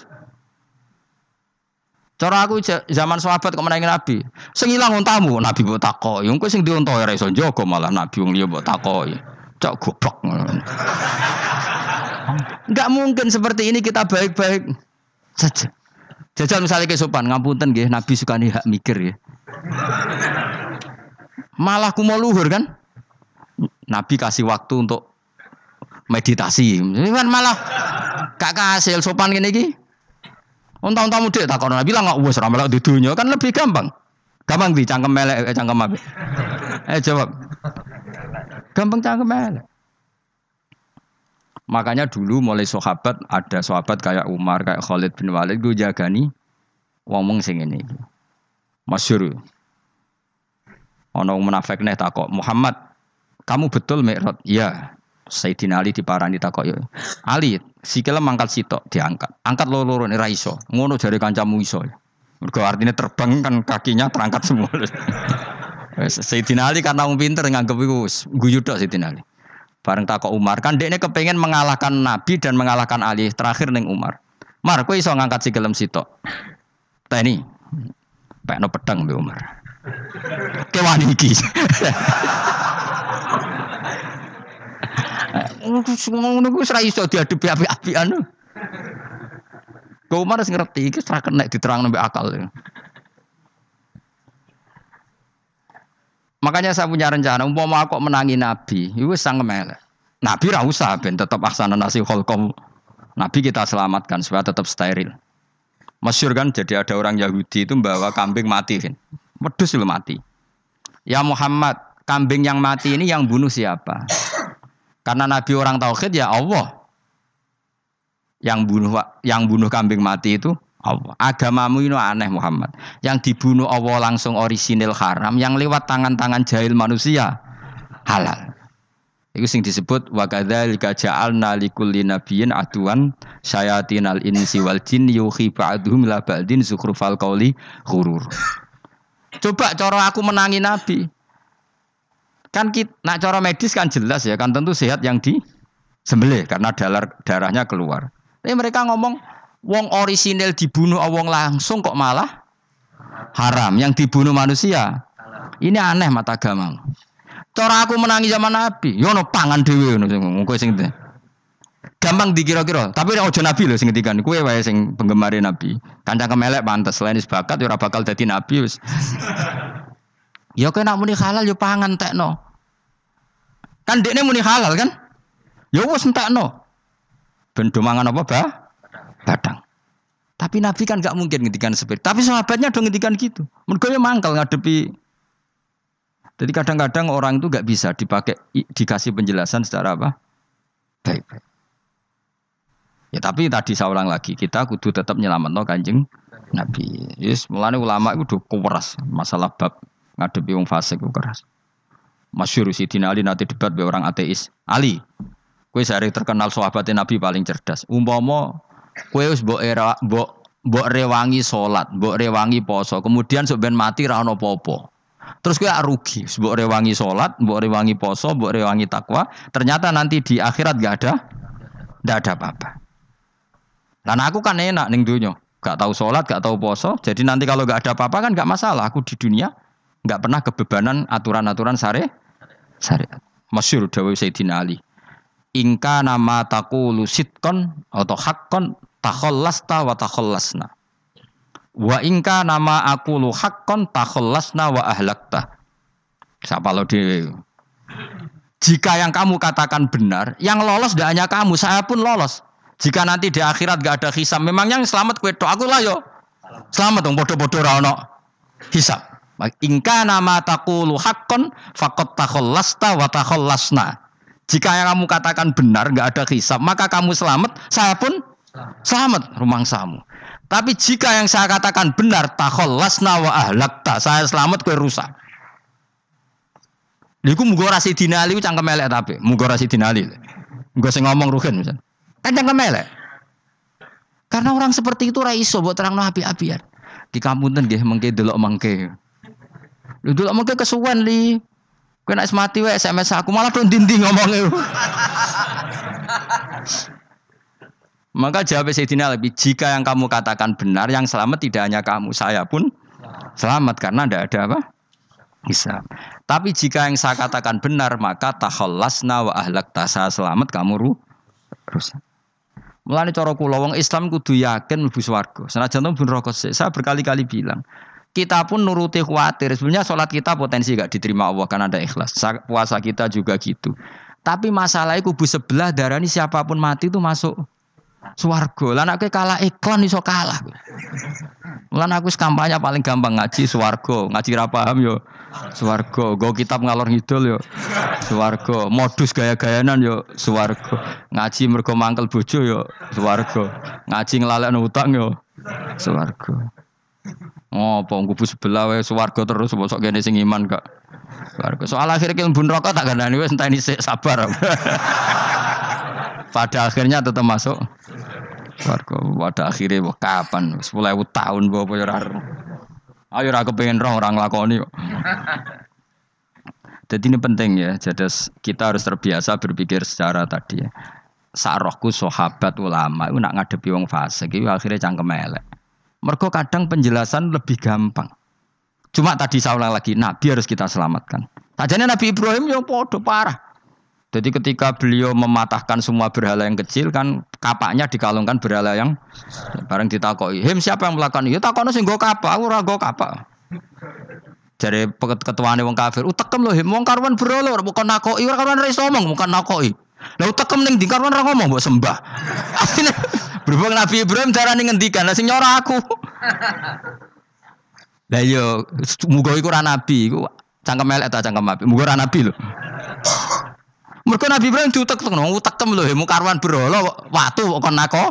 Cara aku zaman sahabat kok menangi Nabi. Sing ilang untamu, Nabi mbok takoki. Engko sing diunta ora iso malah Nabi wong liya mbok takoki. Cok goblok. Enggak mungkin seperti ini kita baik-baik saja. Jajal misalnya ke sopan, ngapunten nggih, Nabi suka nih hak mikir ya. Malah ku mau luhur kan? Nabi kasih waktu untuk meditasi. Ini kan malah gak hasil sopan gini gini. Untung tamu dia tak Nabi bilang nggak wes ramelak di dunia kan lebih gampang. Gampang di cangkem melek, eh, cangkem apa? Eh jawab. Gampang cangkem melek. Makanya dulu mulai sahabat ada sahabat kayak Umar, kayak Khalid bin Walid gue jagani ngomong sing ini. Masyur. Ono munafik nih takok Muhammad, kamu betul Mi'raj? Iya. Sayyidina Ali diparani takok ya. Ali, sikile mangkat sitok diangkat. Angkat loro-loro ora iso. Ngono jare kancamu iso. Mergo artinya terbang kan kakinya terangkat semua. Sayyidina Ali karena wong pinter nganggep iku guyu tok Sayyidina Ali. Bareng takok Umar, kan dekne kepengen mengalahkan Nabi dan mengalahkan Ali. Terakhir neng Umar. Mar, kowe iso ngangkat sikilem sitok. Ta ini. Pekno pedang mbek Umar. Kewan iki. Ngono ku ora iso diadepi api-apian. Kau harus ngerti, iki ora kena diterang mbek akal. Makanya saya punya rencana, umpama aku menangi Nabi, itu sang melek. Nabi ra ben tetap aksana nasi holkom. Nabi kita selamatkan supaya tetap steril. Masyur kan jadi ada orang Yahudi itu membawa kambing mati kan. Wedus mati. Ya Muhammad, kambing yang mati ini yang bunuh siapa? Karena Nabi orang tauhid ya Allah. Yang bunuh yang bunuh kambing mati itu Allah. Agamamu ini aneh Muhammad. Yang dibunuh Allah langsung orisinil haram, yang lewat tangan-tangan jahil manusia halal. Itu sing disebut wa kadzalika ja'alna likulli nabiyyin aduan syayatinal insi wal jin yuhi ba'dhum la ba'din zukhrufal qawli ghurur. Coba cara aku menangi nabi. Kan kita, nak cara medis kan jelas ya, kan tentu sehat yang di sembelih karena darah darahnya keluar. Tapi mereka ngomong Wong orisinil dibunuh wong langsung kok malah haram. Yang dibunuh manusia. Ini aneh mata agama. Cara aku menangi zaman Nabi, yo no pangan dhewe ngono kowe sing gampang dikira-kira. Tapi ojo Nabi lho sing ngendikan, kowe wae sing penggemar Nabi. Kancang kemelek pantes selain bakat yo ora bakal dadi nabi. Ya kowe nak muni halal yo pangan tekno. Kan dekne muni halal kan? Ya wis entekno. Ben do mangan apa, Bah? Badang. Tapi Nabi kan gak mungkin ngendikan seperti Tapi sahabatnya dong ngendikan gitu. Mereka ya mangkal ngadepi. Jadi kadang-kadang orang itu gak bisa dipakai dikasih penjelasan secara apa? Baik-baik. Ya tapi tadi saya ulang lagi, kita kudu tetap nyelamat no kanjeng Nabi. Yes, mulane ulama itu udah keras masalah bab ngadepi wong fasik itu keras. Masyur Sidina Ali nanti debat be orang ateis. Ali, kue sehari terkenal sahabatnya Nabi paling cerdas. Umpama Kue wis mbok era mbok mbok rewangi salat, mbok rewangi poso, kemudian sebenarnya mati ra ono apa Terus kue rugi, mbok rewangi salat, mbok rewangi poso, mbok rewangi takwa, ternyata nanti di akhirat gak ada gak ada apa-apa. Dan aku kan enak ning dunia, gak tahu sholat, gak tahu poso, jadi nanti kalau gak ada apa-apa kan gak masalah. Aku di dunia gak pernah kebebanan aturan-aturan sare syariat. Masyur Dawi Sayyidina Ali ingka nama takulu sitkon atau hakkon takhallasta wa takhallasna. Wa ingka nama aku lu hakkon takhallasna wa ahlakta. Siapa lo di jika yang kamu katakan benar, yang lolos tidak hanya kamu, saya pun lolos. Jika nanti di akhirat gak ada hisab, memang yang selamat kue aku lah yo. Selamat dong, bodoh-bodoh rano hisab. Ingka nama takulu hakkon fakot takhallasta wa takhallasna. Jika yang kamu katakan benar, nggak ada hisab, maka kamu selamat, saya pun selamat rumah samu. Tapi jika yang saya katakan benar, takhollasna wa ahlakta, saya selamat kue rusak. Niku mugo rasi dinali cangkem elek tapi, mugo rasi dinali. Gue sing ngomong rugen misal. Kan cangkem elek. Karena orang seperti itu raiso buat terang api-apian. Di kampung nggih mengke delok mengke. Lu delok mengke kesuwen li. Kowe nek mati wae SMS aku malah tuh dindi ngomongnya. Maka jawab Sayyidina lebih jika yang kamu katakan benar, yang selamat tidak hanya kamu, saya pun selamat karena tidak ada apa? Bisa. Tapi jika yang saya katakan benar, maka tahallasna wa ahlak saya selamat, kamu ru rusak. Mulane cara kula wong Islam kudu yakin mlebu swarga. Senajan pun rokok Saya berkali-kali bilang, kita pun nuruti khawatir. Sebenarnya sholat kita potensi gak diterima Allah karena ada ikhlas. Puasa kita juga gitu. Tapi masalahnya kubu sebelah darah ini siapa pun mati itu masuk swargo. Lah nek kalah iklan iso kalah. Lan aku kampanye paling gampang ngaji swargo, ngaji ra paham yo swargo, go kitab ngalor ngidul yo swargo, modus gaya-gayanan yo swargo. Ngaji mergo mangkel bojo yo swargo. Ngaji nglalekno utang yo swargo. Oh, apa kubu sebelah wae swargo terus bosok kene sing iman kak. Swargo. Soal akhirnya kita bun rokok tak kandani wes entah ini sabar. Pada akhirnya tetap masuk Warga pada akhirnya wah, kapan? Sepuluh ribu tahun gue apa ya Ayo aku pengen roh orang lakoni kok. Jadi ini penting ya. Jadi kita harus terbiasa berpikir secara tadi ya. Sarohku sahabat ulama itu nak ngadepi wong fase itu akhirnya cangkem elek. Mergo kadang penjelasan lebih gampang. Cuma tadi saya ulang lagi, Nabi harus kita selamatkan. Tajane Nabi Ibrahim yang podo parah. Jadi ketika beliau mematahkan semua berhala yang kecil kan kapaknya dikalungkan berhala yang bareng ditakoi. Him siapa yang melakukan itu? Takono sing go kapak, aku ora go kapak. Jadi ketuane wong kafir, utekem lho him wong karwan berhala bukan nakoi, ora karwan iso omong, bukan nakoi. Lah utekem ning ndi karwan ora ngomong mbok sembah. Berhubung Nabi Ibrahim darane ngendikan, sing nyora aku. Lah yo muga iku ora nabi, iku cangkem elek ta cangkem api. Muga ora nabi lho. Mereka Nabi Ibrahim diutek-utek, utekem lho, mu karwan berhala watu kok nako.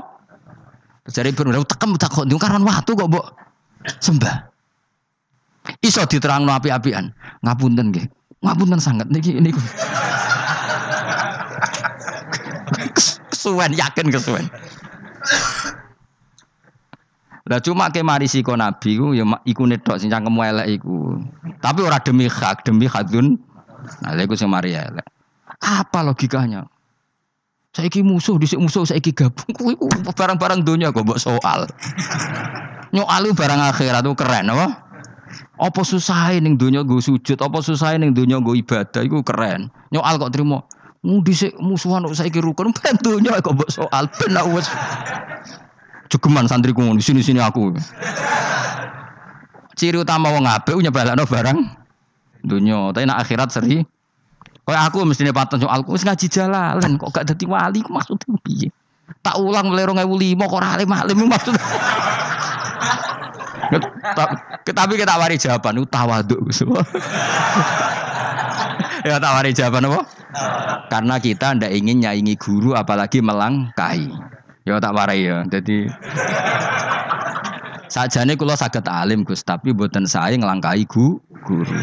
Jare Ibrahim utekem tak kok karwan watu kok mbok sembah. Iso diterangno api-apian. Ngapunten nggih. Ngapunten sangat niki niku. Kesuwen yakin kesuwen. Lah cuma ke mari siko nabi ku ya iku netok sing cangkemmu elek iku. Tapi ora demi hak, demi hadun. Nah, lha iku sing mari. Apa logikanya? Saya Saiki musuh, disik musuh, saiki gabung. Kuwi barang-barang dunia kok mbok soal. Nyoal barang akhirat itu keren apa? Apa susah ning dunia gue sujud, apa susah ning dunia gue ibadah iku keren. Nyoal kok terima. Mu dhisik musuhan kok saiki rukun ben dunia kok mbok soal ben wis Jogeman santriku di sini-sini aku. Ciri utama wong apik nyebalakno barang dunia, tapi nak akhirat seri Kayak aku mestinya paten soal aku ngaji jalan kok gak dadi wali maksudnya piye? Tak ulang mulai 2005 kok ora alim-alim maksud. Tapi kita wari jawaban itu tawaduk semua. Ya tak wari jawaban apa? Karena kita ndak ingin nyaingi guru apalagi melangkahi. Ya tak warai ya. Jadi sajane kula saged alim Gus, tapi mboten saya ngelangkahi guru guru.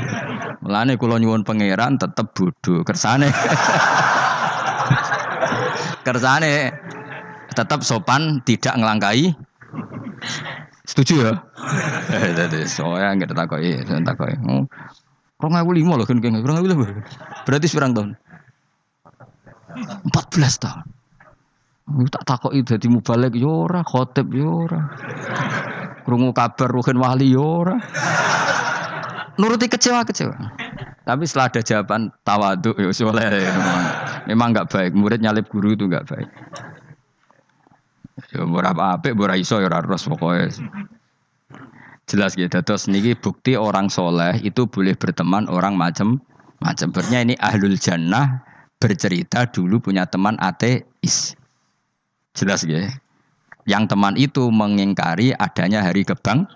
Mulane kula nyuwun pangeran tetep bodoh. Kersane. Kersane tetap sopan tidak ngelangkai. Setuju ya? Jadi soalnya nggak takoki, takoki. Rong lima loh kan kan, rong lima. Berarti seberang tahun? Empat belas tahun. Tak takoki dadi mubalek yora, khotib yora. Krungu kabar ruhin wali yora nuruti kecewa-kecewa. Tapi setelah ada jawaban tawaduk ya soleh. Memang nggak baik. Murid nyalip guru itu nggak baik. Ya berapa apik berapa iso ya harus pokoknya. Jelas gitu. Terus niki bukti orang soleh itu boleh berteman orang macam macam. Bernya ini ahlul jannah bercerita dulu punya teman ateis. Jelas gitu. Yang teman itu mengingkari adanya hari kebang,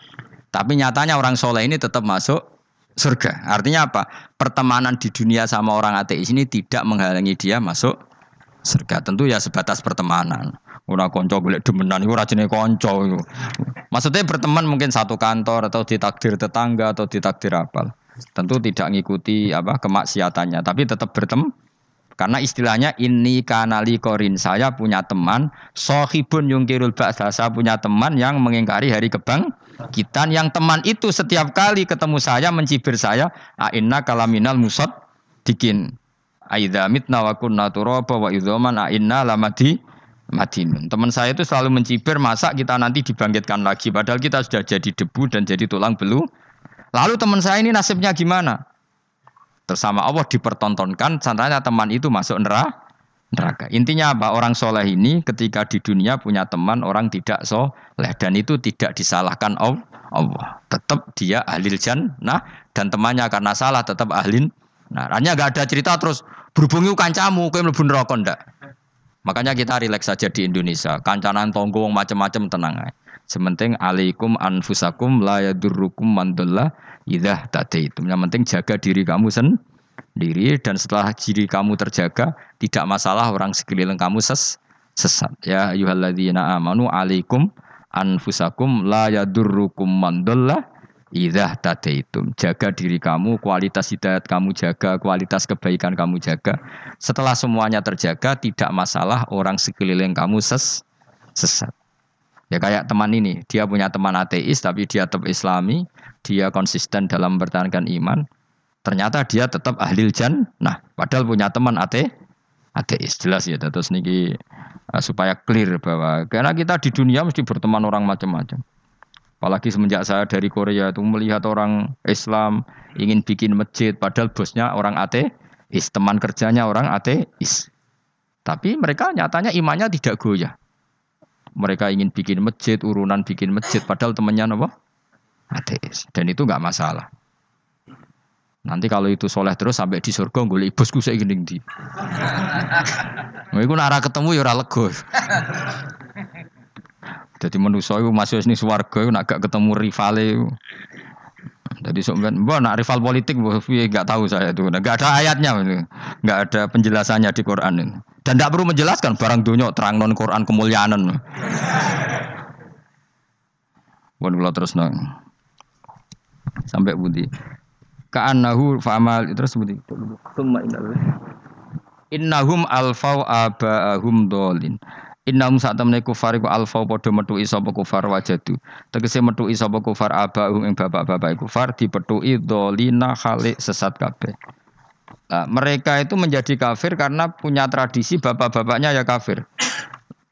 tapi nyatanya orang soleh ini tetap masuk surga. Artinya apa? Pertemanan di dunia sama orang ateis ini tidak menghalangi dia masuk surga. Tentu ya sebatas pertemanan. Ora konco boleh demenan iku rajine konco iku. Maksudnya berteman mungkin satu kantor atau ditakdir tetangga atau ditakdir apa. Tentu tidak ngikuti apa kemaksiatannya, tapi tetap berteman karena istilahnya ini kanali korin. Saya punya teman sohibun yungkirul ba'sa. Saya punya teman yang mengingkari hari kebang kita yang teman itu setiap kali ketemu saya mencibir saya inna kalaminal musad dikin aida mitna wa kunna turaba wa idzaman inna lamati madinun. Teman saya itu selalu mencibir masa kita nanti dibangkitkan lagi padahal kita sudah jadi debu dan jadi tulang belu. Lalu teman saya ini nasibnya gimana? Bersama Allah dipertontonkan, contohnya teman itu masuk neraka. neraka. Intinya apa? Orang soleh ini ketika di dunia punya teman orang tidak soleh dan itu tidak disalahkan Allah. Tetap dia ahli jannah dan temannya karena salah tetap ahli. Nah, hanya gak ada cerita terus berhubungi kancamu, kau mlebu neraka ndak. Makanya kita rileks saja di Indonesia. Kancanan tonggo macam-macam tenang aja. Sementing alaikum anfusakum la yadurrukum man dhalla idza tadaitum. Yang penting jaga diri kamu sendiri dan setelah diri kamu terjaga tidak masalah orang sekeliling kamu ses sesat. Ya ayyuhalladzina amanu alaikum anfusakum la yadurrukum man idza tadaitum. Jaga diri kamu, kualitas hidayat kamu jaga, kualitas kebaikan kamu jaga. Setelah semuanya terjaga tidak masalah orang sekeliling kamu ses sesat. Ya kayak teman ini, dia punya teman ateis tapi dia tetap islami, dia konsisten dalam mempertahankan iman. Ternyata dia tetap ahli jan. Nah, padahal punya teman ate ateis. Jelas ya, terus niki uh, supaya clear bahwa karena kita di dunia mesti berteman orang macam-macam. Apalagi semenjak saya dari Korea itu melihat orang Islam ingin bikin masjid, padahal bosnya orang ateis, teman kerjanya orang ateis. Tapi mereka nyatanya imannya tidak goyah. Mereka ingin bikin masjid, urunan bikin masjid, padahal temannya apa? Ateis. Dan itu nggak masalah. Nanti kalau itu soleh terus sampai di surga gue bosku saya gini di. Iku nara ketemu ya ora. Jadi manusia itu masuk ini suwargo nak gak ketemu rivale. Jadi sebenarnya, mbak nak rival politik, nggak tahu saya itu, nggak ada ayatnya, nggak ada penjelasannya di Quran ini. Dan tidak perlu menjelaskan barang dunia terang non Quran kemuliaan. Bukan kalau terus nong sampai budi. Ka'annahu fa'amal terus budi. Innahum alfau aba'ahum dolin. Innahum saat temne kufar iku alfau padha metuki sapa kufar wajadu. Tegese metuki sapa kufar aba'ahum ing bapak-bapak kufar dipetuki dolina khalik sesat kabeh. Nah, mereka itu menjadi kafir karena punya tradisi bapak-bapaknya ya kafir.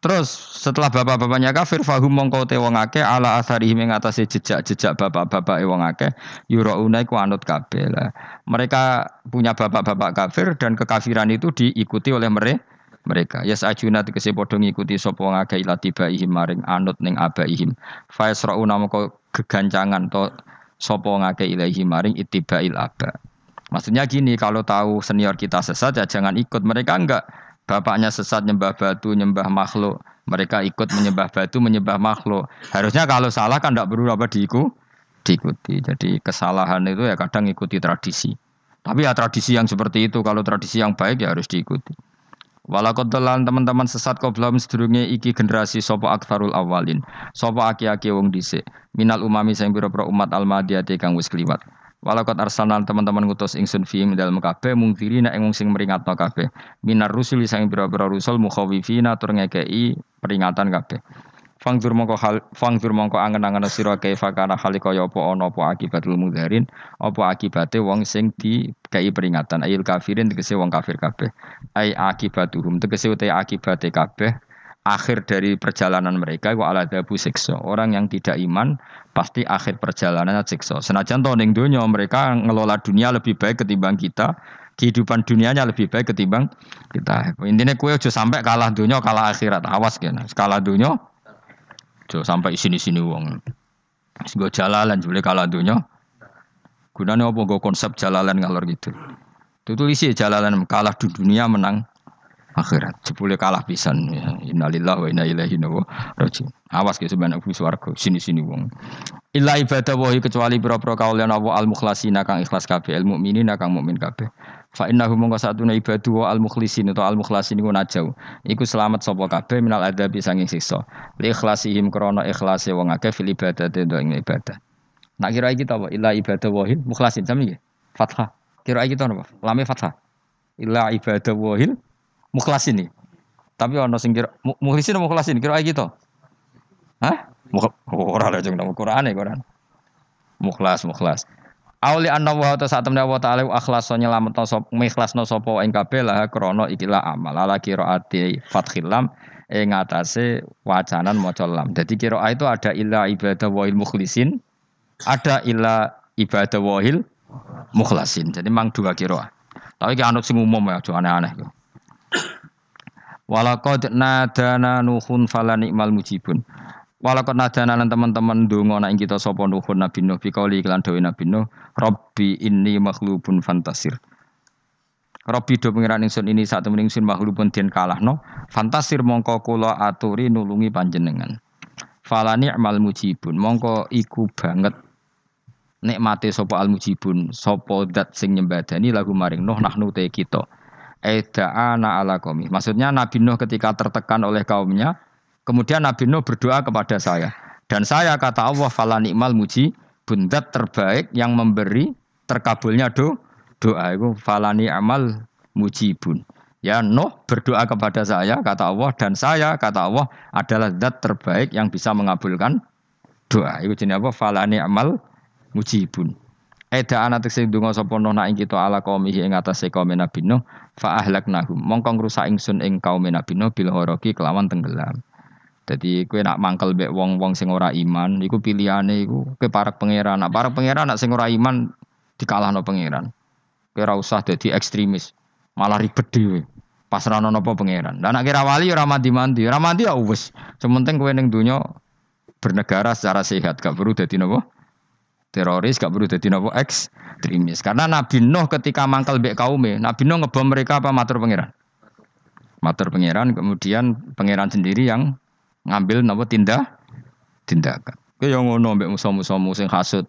Terus setelah bapak-bapaknya kafir, fahum mongko te wong akeh ala asarihi ing atase jejak-jejak bapak-bapak wong akeh yurauna iku anut kabeh lah. Mereka punya bapak-bapak kafir dan kekafiran itu diikuti oleh mereka mereka ya sajuna tegese padha ngikuti sapa wong akeh ila tibaihim maring anut ning abaihim fa yasrauna mongko gegancangan to sapa wong akeh ilahi maring ittibail aba Maksudnya gini, kalau tahu senior kita sesat ya jangan ikut. Mereka enggak bapaknya sesat nyembah batu, nyembah makhluk. Mereka ikut menyembah batu, menyembah makhluk. Harusnya kalau salah kan enggak perlu apa diiku, diikuti. Jadi kesalahan itu ya kadang ikuti tradisi. Tapi ya tradisi yang seperti itu, kalau tradisi yang baik ya harus diikuti. Walakot teman-teman sesat belum sedurunge iki generasi sopo akfarul awalin. Sopo aki-aki wong dhisik. Minal umami sing pira-pira umat almadiyati kang wis kliwat. Walakot arsalan teman-teman ngutus ingsun fi dalam kabeh mungkiri nak ing sing meringatno kabeh. Minar rusuli sang pira-pira rusul mukhawifina tur ngekei peringatan kabeh. Fangdur mongko hal fangdur mongko angen-angen sira kaifa kana hali kaya apa ana apa akibatul mudharin apa akibate wong sing di kei peringatan ayil kafirin tegese wong kafir kabeh. Ai akibatuhum tegese uta akibate kabeh akhir dari perjalanan mereka wa ala dabu siksa. Orang yang tidak iman pasti akhir perjalanannya siksa. Senajan to ning dunia mereka ngelola dunia lebih baik ketimbang kita. Kehidupan dunianya lebih baik ketimbang kita. Intinya kue aja sampai kalah dunia kalah akhirat. Awas kan. Kalah dunia aja sampai sini-sini wong. Gue jalalan boleh kalah dunia. Gunanya apa gue konsep jalalan ngalor gitu. Itu tulis jalalan kalah di dunia menang akhirat. Jebule kalah pisan ya. Innalillahi wa inna ilaihi rajiun. Awas ke sebenarnya aku swarga sini-sini wong. Illa ibadah wahi kecuali pira-pira kaulian Allah al mukhlasina kang ikhlas kabeh al mukminin kang mukmin kabeh. Fa innahu mongko satuna ibadu al mukhlisin atau al mukhlasin iku najau. Iku selamat sapa kabeh minal adabi sanging siksa. Li ikhlasihim krana ikhlase wong akeh fil ibadah ing ibadah. Nak kira iki apa? Illa ibadah wahil mukhlasin sami Fathah. Kira iki apa? Lame fathah. Illa ibadah wahil mukhlas ini. Tapi ono sing kira mukhlisin mukhlasin kira gitu. Hah? Ora lah jeng nang Quran e Quran. Mukhlas mukhlas. Auli anna ta saat temne wa ta'ala akhlaso nyelametno sop mikhlasno sapa ing kabeh lah krana ikilah amal ala qiraati fathil lam ing atase wacanan maca lam. Dadi qiraah itu ada illa ibadah wahil mukhlisin, ada illa ibadah wahil mukhlasin. Jadi mang dua qiraah. Tapi ki anut sing umum ya, aneh-aneh. Walaqad nadana nuhun fala ni'mal mujibun. Walaqad nadana lan teman-teman donga nek kita sapa nuhun Nabi Nuh bikauli iklan dawe Nabi Nuh, Rabbi inni makhlubun fantasir. Rabbi do pengiran ingsun ini saat temen ingsun makhlubun den kalahno, fantasir mongko kula aturi nulungi panjenengan. Fala ni'mal mujibun, mongko iku banget nikmate sapa al mujibun, sapa dat sing nyembadani lagu maring Nuh nahnu te kita. Eda'ana ala qaumi. Maksudnya Nabi Nuh ketika tertekan oleh kaumnya, kemudian Nabi Nuh berdoa kepada saya. Dan saya kata Allah fala ni'mal muji bundat terbaik yang memberi terkabulnya do doa itu fala ni'mal mujibun. Ya Nuh berdoa kepada saya kata Allah dan saya kata Allah adalah zat terbaik yang bisa mengabulkan doa. Itu jenis apa? Fala ni'mal mujibun. Eda anak sing donga sapa Nuh nak kita ala qaumihi ing atase kaum Nabi Nuh fa ahlaknahum mongko ngrusak ingsun ing kaum Nabi Nuh bil kelawan tenggelam. Jadi kue nak mangkel bek wong-wong sing ora iman, iku pilihane iku ke para pangeran. Nak para pangeran nak sing ora iman dikalahno pangeran. Kue ora usah dadi ekstremis, malah ribet. Pas ra ono apa pangeran. Dan nak kira wali ora mandi-mandi, ora mandi ya wis. Sementing kowe ning donya bernegara secara sehat, gak perlu dadi napa? teroris gak perlu jadi nopo ekstremis karena Nabi Nuh ketika mangkal bek kaume Nabi Nuh ngebom mereka apa matur pangeran matur pangeran kemudian pangeran sendiri yang ngambil nopo tindak? Tindakan. Kau yang ngono bek musuh-musuh sing hasut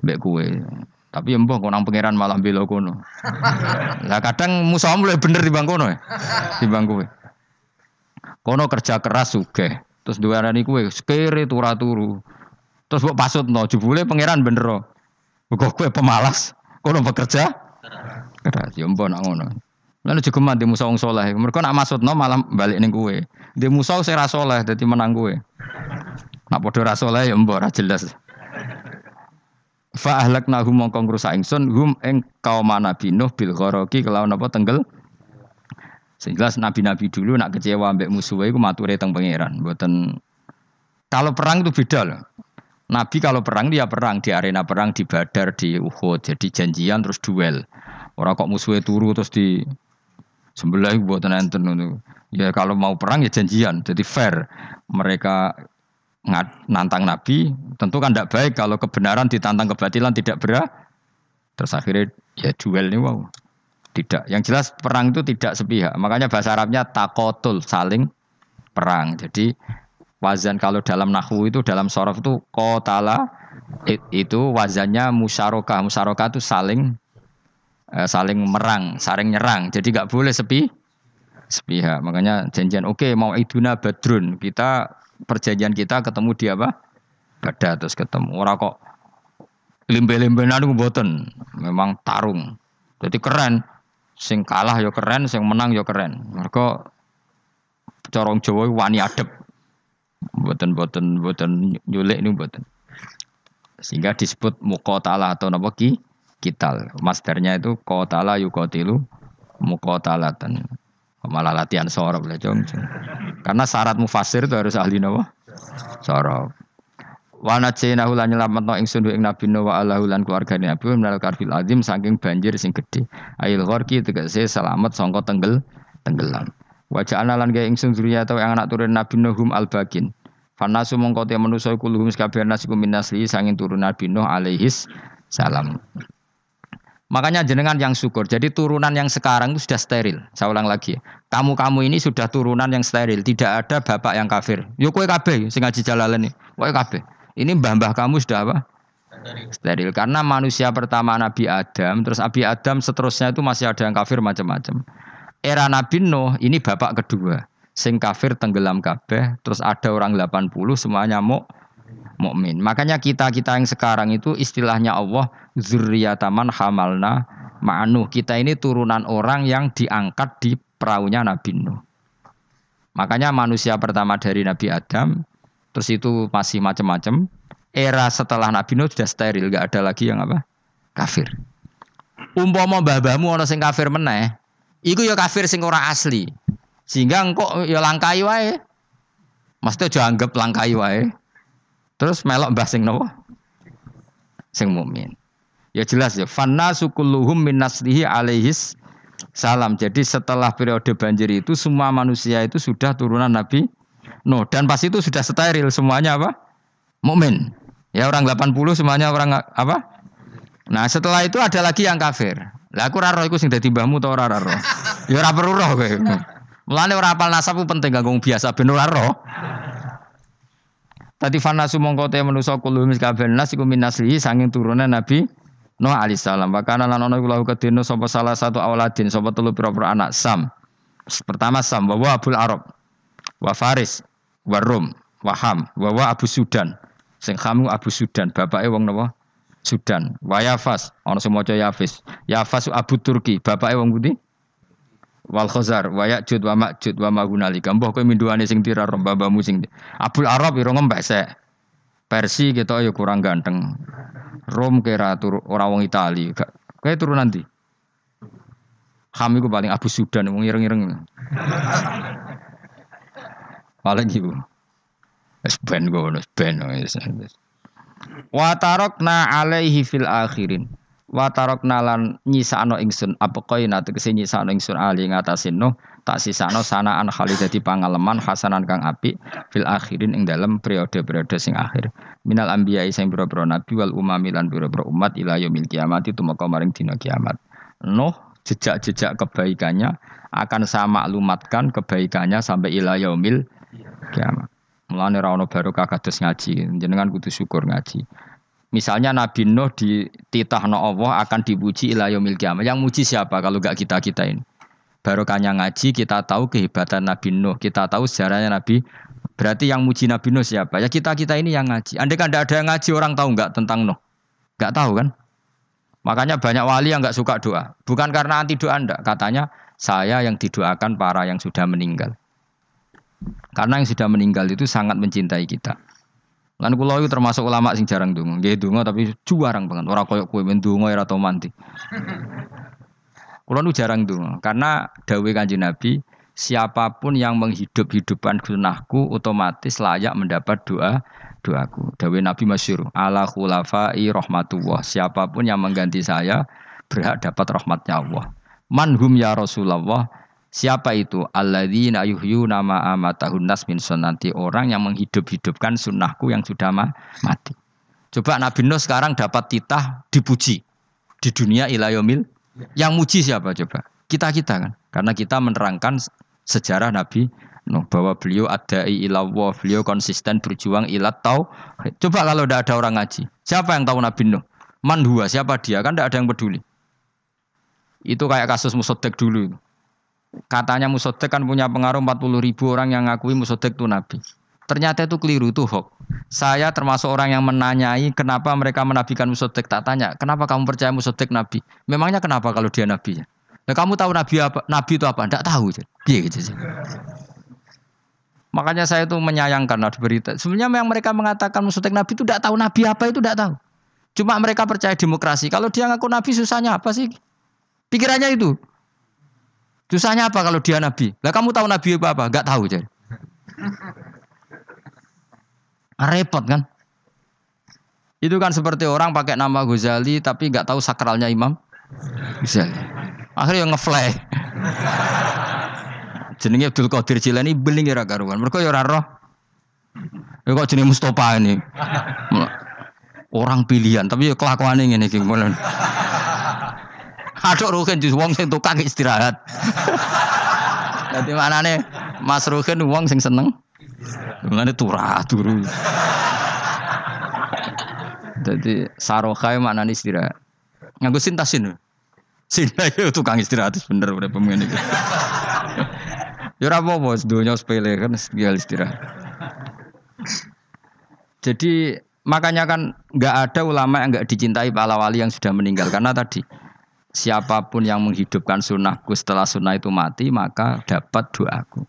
bek kue tapi ya mbah konang pangeran malah bela kono. Lah kadang musuh mulai bener di bangkono ya? Di bangku kono kerja keras suge terus dua hari kue sekere turu turu Terus buat pasut no, jebule pangeran bener. Kok kue pemalas, kono bekerja. Keras, ya mbok nak ngono. Lalu juga mah di musuh soleh. Mereka nak masuk no malam balik nih kue. Di musuh saya rasoleh, jadi menang kue. Nak podo rasoleh ya mbok jelas. Fa ahlakna hum mongko ngrusak ingsun hum ing kaum Nabi Nuh bil ghoroki kelawan apa tenggel. Sehingga nabi-nabi dulu nak kecewa ambek musuhnya iku mature teng pangeran, mboten kalau perang itu beda loh. Nabi kalau perang dia perang di arena perang di Badar di Uhud jadi janjian terus duel orang kok musuhnya turu terus di sebelah buat nonton itu. Ya kalau mau perang ya janjian. Jadi fair. Mereka nantang Nabi. Tentu kan tidak baik kalau kebenaran ditantang kebatilan tidak berat terus akhirnya ya duel ini wow. Tidak. Yang jelas perang itu tidak sepihak. Makanya bahasa Arabnya takotul saling perang. Jadi Wazan kalau dalam nahu itu dalam sorof itu kotala itu wazannya musyaroka. Musyaroka itu saling saling merang, saling nyerang. Jadi nggak boleh sepi sepihak. Makanya janjian oke okay, mau iduna badrun kita perjanjian kita ketemu di apa? Bada terus ketemu. Orang kok limbe-limbenan itu boten. Memang tarung. Jadi keren. Sing kalah yo ya keren, sing menang yo ya keren. Mereka corong Jawa wani adep. Buatan buatan nyulik ini buatan. Sehingga disebut mukotala atau napa kital. Masternya itu kotala yukotilu mukotalatan. Malah latihan sorok lah jong. Karena syarat mufasir itu harus ahli napa? Sorok. Wana cina hulan nyelamat no ing sundu ing nabi no wa ala hulan keluarga nabi menal karfil azim saking banjir sing gede. Ail ghorki tegese selamat songko tenggel tenggelam. Wajah analan gaya ingsun atau yang anak turun Nabi Nuhum al Bagin. Fanasu mongko te manusa kuluhum sekabeh nasiku min nasli sangin turun Nabi Nuh alaihis salam. Makanya jenengan yang syukur. Jadi turunan yang sekarang itu sudah steril. Saya ulang lagi. Kamu-kamu ini sudah turunan yang steril. Tidak ada bapak yang kafir. Yo kue kabeh sing ngaji jalalan ini. Kue kabeh. Ini mbah-mbah kamu sudah apa? Steril. Karena manusia pertama Nabi Adam, terus Nabi Adam seterusnya itu masih ada yang kafir macam-macam era Nabi Nuh ini bapak kedua. Sing kafir tenggelam kabeh, terus ada orang 80 semuanya mau mukmin. Makanya kita-kita yang sekarang itu istilahnya Allah zurriyataman hamalna ma'nuh. Kita ini turunan orang yang diangkat di perahunya Nabi Nuh. Makanya manusia pertama dari Nabi Adam, terus itu masih macam-macam. Era setelah Nabi Nuh sudah steril, gak ada lagi yang apa? Kafir. Umpama babamu orang sing kafir meneh, Iku ya kafir sing ora asli. Sehingga engkau ya langkai wae. Maksudnya aja anggap langkai wae. Terus melok mbah sing nopo? Sing mukmin. Ya jelas ya. Fanna sukulluhum min naslihi alaihis salam. Jadi setelah periode banjir itu semua manusia itu sudah turunan Nabi Nuh dan pas itu sudah steril semuanya apa? Mukmin. Ya orang 80 semuanya orang apa? Nah, setelah itu ada lagi yang kafir. Lah aku ora roh iku sing dadi mbahmu ta ora roh. Ya ora perlu roh kowe. Mulane ora apal nasab penting kanggo biasa ben ora roh. Tadi fanasu mongko te manusa kulo mis nas iku minaslihi sanging turunan Nabi Nuh alaihissalam. Wakana lan ono iku kedino sapa salah satu awaladin sapa telu pira-pira anak Sam. Pertama Sam bahwa Abul Arab wa Faris wa Rum wa Ham Abu Sudan. Sing Hamu Abu Sudan, bapake wong napa? Sudan. Wa Yafas, ana sing maca Yafis. Yafas Abu Turki, bapake wong pundi? Wal Khazar, wa Ya'jud wa Ma'jud wa Magunalika. Mbah kowe minduane sing tira babamu sing Abul Arab ira ngembek sek. Persi kita ya kurang ganteng. Rom kira turu ora wong Itali. Kowe turu nanti. Kami ku paling Abu Sudan wong ireng-ireng. Paling iku. Wis ben ngono, ben. Wa tarokna alaihi fil akhirin. Wa tarokna lan nyisano ingsun apa koina tegese nyisano ingsun ali ngatasin no tak sisano sanaan khalid dadi pangalaman hasanan kang apik fil akhirin ing dalam periode-periode sing akhir. Minal anbiya sing pira-pira nabi wal umami lan pira-pira umat ila yaumil kiamat itu maka maring dina kiamat. Nuh jejak-jejak kebaikannya akan saya maklumatkan kebaikannya sampai ila yaumil kiamat. Mulane ra ono barokah kados ngaji, jenengan kudu syukur ngaji. Misalnya Nabi Nuh dititahno Allah akan dipuji ila yaumil. Yang muji siapa kalau gak kita-kita ini? Barokahnya ngaji kita tahu kehebatan Nabi Nuh, kita tahu sejarahnya Nabi Berarti yang muji Nabi Nuh siapa? Ya kita kita ini yang ngaji. Andai kan ada yang ngaji orang tahu nggak tentang Nuh? Nggak tahu kan? Makanya banyak wali yang nggak suka doa. Bukan karena anti doa anda. Katanya saya yang didoakan para yang sudah meninggal. Karena yang sudah meninggal itu sangat mencintai kita. Lan kula itu termasuk ulama sing jarang donga. Nggih donga tapi jarang banget. Ora koyo kowe men donga ora tau mandi. Kula nu jarang donga karena dawuh Kanjeng Nabi, siapa pun yang menghidup-hidupkan sunnahku otomatis layak mendapat doa doaku. Dawe Nabi Masyur, ala khulafai rahmatullah. Siapa pun yang mengganti saya berhak dapat rahmatnya Allah. Manhum ya Rasulullah. Siapa itu? Alladzina yuhyu nama amatahun nas min sunnati. Orang yang menghidup-hidupkan sunnahku yang sudah mati. Coba Nabi Nuh sekarang dapat titah dipuji di dunia ilayomil. Yang muji siapa coba? Kita-kita kan. Karena kita menerangkan sejarah Nabi Nuh bahwa beliau ada ilallah, beliau konsisten berjuang ilat tau. Coba kalau tidak ada orang ngaji, siapa yang tahu Nabi Nuh? Man huwa, siapa dia? Kan tidak ada yang peduli. Itu kayak kasus Musodek dulu. Katanya Musodek kan punya pengaruh 40 ribu orang yang ngakui Musodek itu Nabi. Ternyata itu keliru, itu hoax. Saya termasuk orang yang menanyai kenapa mereka menabikan Musodek. Tak tanya, kenapa kamu percaya Musodek Nabi? Memangnya kenapa kalau dia Nabi? Nah, kamu tahu Nabi apa? Nabi itu apa? Tidak tahu. Iya gitu sih. Makanya saya itu menyayangkan ada berita. Sebenarnya yang mereka mengatakan musuh Nabi itu tidak tahu Nabi apa itu tidak tahu. Cuma mereka percaya demokrasi. Kalau dia ngaku Nabi susahnya apa sih? Pikirannya itu. Susahnya apa kalau dia Nabi? Lah kamu tahu Nabi apa apa? Gak tahu jadi. Repot kan? Itu kan seperti orang pakai nama Ghazali tapi nggak tahu sakralnya Imam Ghazali. Akhirnya ngefly. Jenenge Abdul Qadir Jilani beling ora karuan. Mergo ya roh. Ya kok jenenge Mustofa ini. Orang pilihan tapi ya kelakuane ngene iki Aduk Ruhin jus wong sing tukang istirahat. Dadi manane Mas Ruhin wong sing seneng. Mulane turah turu. Jadi sarokai maknane istirahat. Nganggo sintasin. Sini itu tukang istirahat bener bener pemain itu. Ya ora apa-apa, dunia sepele kan tinggal istirahat. Jadi makanya kan nggak ada ulama yang nggak dicintai para wali yang sudah meninggal karena tadi siapa pun yang menghidupkan sunnahku setelah sunnah itu mati maka dapat doaku.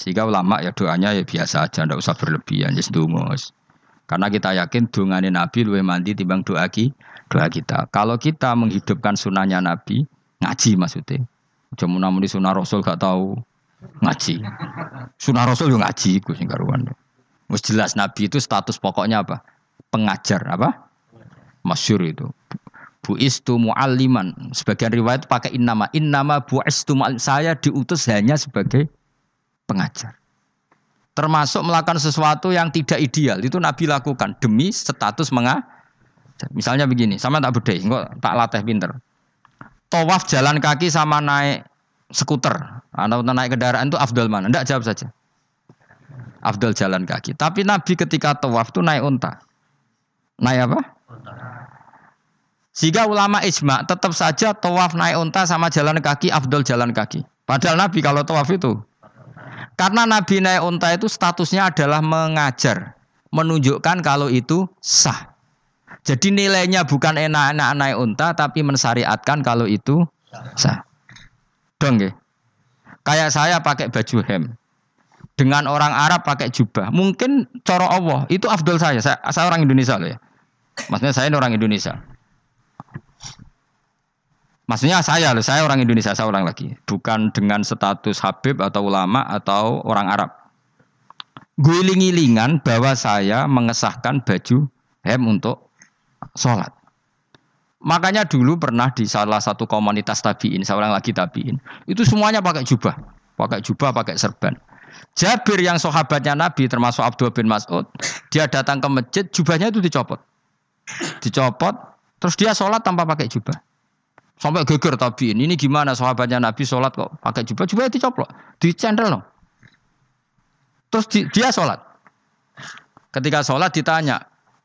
Sehingga ulama ya doanya ya biasa aja, ndak usah berlebihan, just dumos. Karena kita yakin dungane Nabi luwih mandi timbang doa ki, doa kita. Kalau kita menghidupkan sunnahnya Nabi, ngaji maksudnya. Cuma namun di sunnah Rasul gak tahu ngaji. Sunnah Rasul juga ngaji, gue sing karuan. Jelas Nabi itu status pokoknya apa? Pengajar apa? Masyur itu. Buistu mualliman. Sebagian riwayat pakai innama. Innama buistu muallim. Saya diutus hanya sebagai pengajar. Termasuk melakukan sesuatu yang tidak ideal itu Nabi lakukan demi status mengajar. Misalnya begini, sama tak bedai, enggak tak latih pinter. Tawaf jalan kaki sama naik skuter atau naik kendaraan itu afdal mana? Enggak jawab saja. Afdal jalan kaki. Tapi Nabi ketika tawaf itu naik unta. Naik apa? Sehingga ulama ijma tetap saja tawaf naik unta sama jalan kaki afdal jalan kaki. Padahal Nabi kalau tawaf itu karena Nabi naik unta itu statusnya adalah mengajar, menunjukkan kalau itu sah. Jadi nilainya bukan enak-enak naik unta, tapi mensyariatkan kalau itu sah. Dong ya. Kayak saya pakai baju hem. Dengan orang Arab pakai jubah. Mungkin coro Allah, itu afdol saya. saya. Saya orang Indonesia loh ya. Maksudnya saya orang Indonesia. Maksudnya saya saya orang Indonesia, saya orang lagi. Bukan dengan status Habib atau ulama atau orang Arab. Guling-gilingan bahwa saya mengesahkan baju hem untuk sholat. Makanya dulu pernah di salah satu komunitas tabiin, seorang lagi tabiin, itu semuanya pakai jubah, pakai jubah, pakai serban. Jabir yang sahabatnya Nabi termasuk Abdul bin Mas'ud, dia datang ke masjid, jubahnya itu dicopot. Dicopot, terus dia sholat tanpa pakai jubah. Sampai geger tabiin. Ini gimana sahabatnya Nabi sholat kok pakai jubah? Jubah itu coplok. Dicendel loh. Terus di, dia sholat. Ketika sholat ditanya,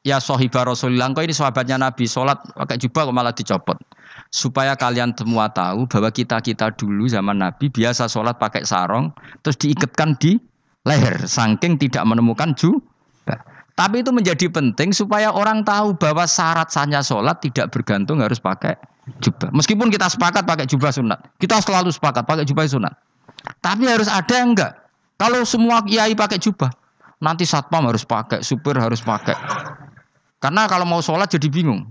ya sohibah Rasulullah, kok ini sahabatnya Nabi sholat pakai jubah kok malah dicopot. Supaya kalian semua tahu bahwa kita-kita dulu zaman Nabi biasa sholat pakai sarong, terus diikatkan di leher, saking tidak menemukan jubah. Tapi itu menjadi penting supaya orang tahu bahwa syarat sahnya sholat tidak bergantung harus pakai jubah. Meskipun kita sepakat pakai jubah sunat, kita selalu sepakat pakai jubah sunat. Tapi harus ada yang enggak. Kalau semua kiai pakai jubah, nanti satpam harus pakai, supir harus pakai. Karena kalau mau sholat jadi bingung.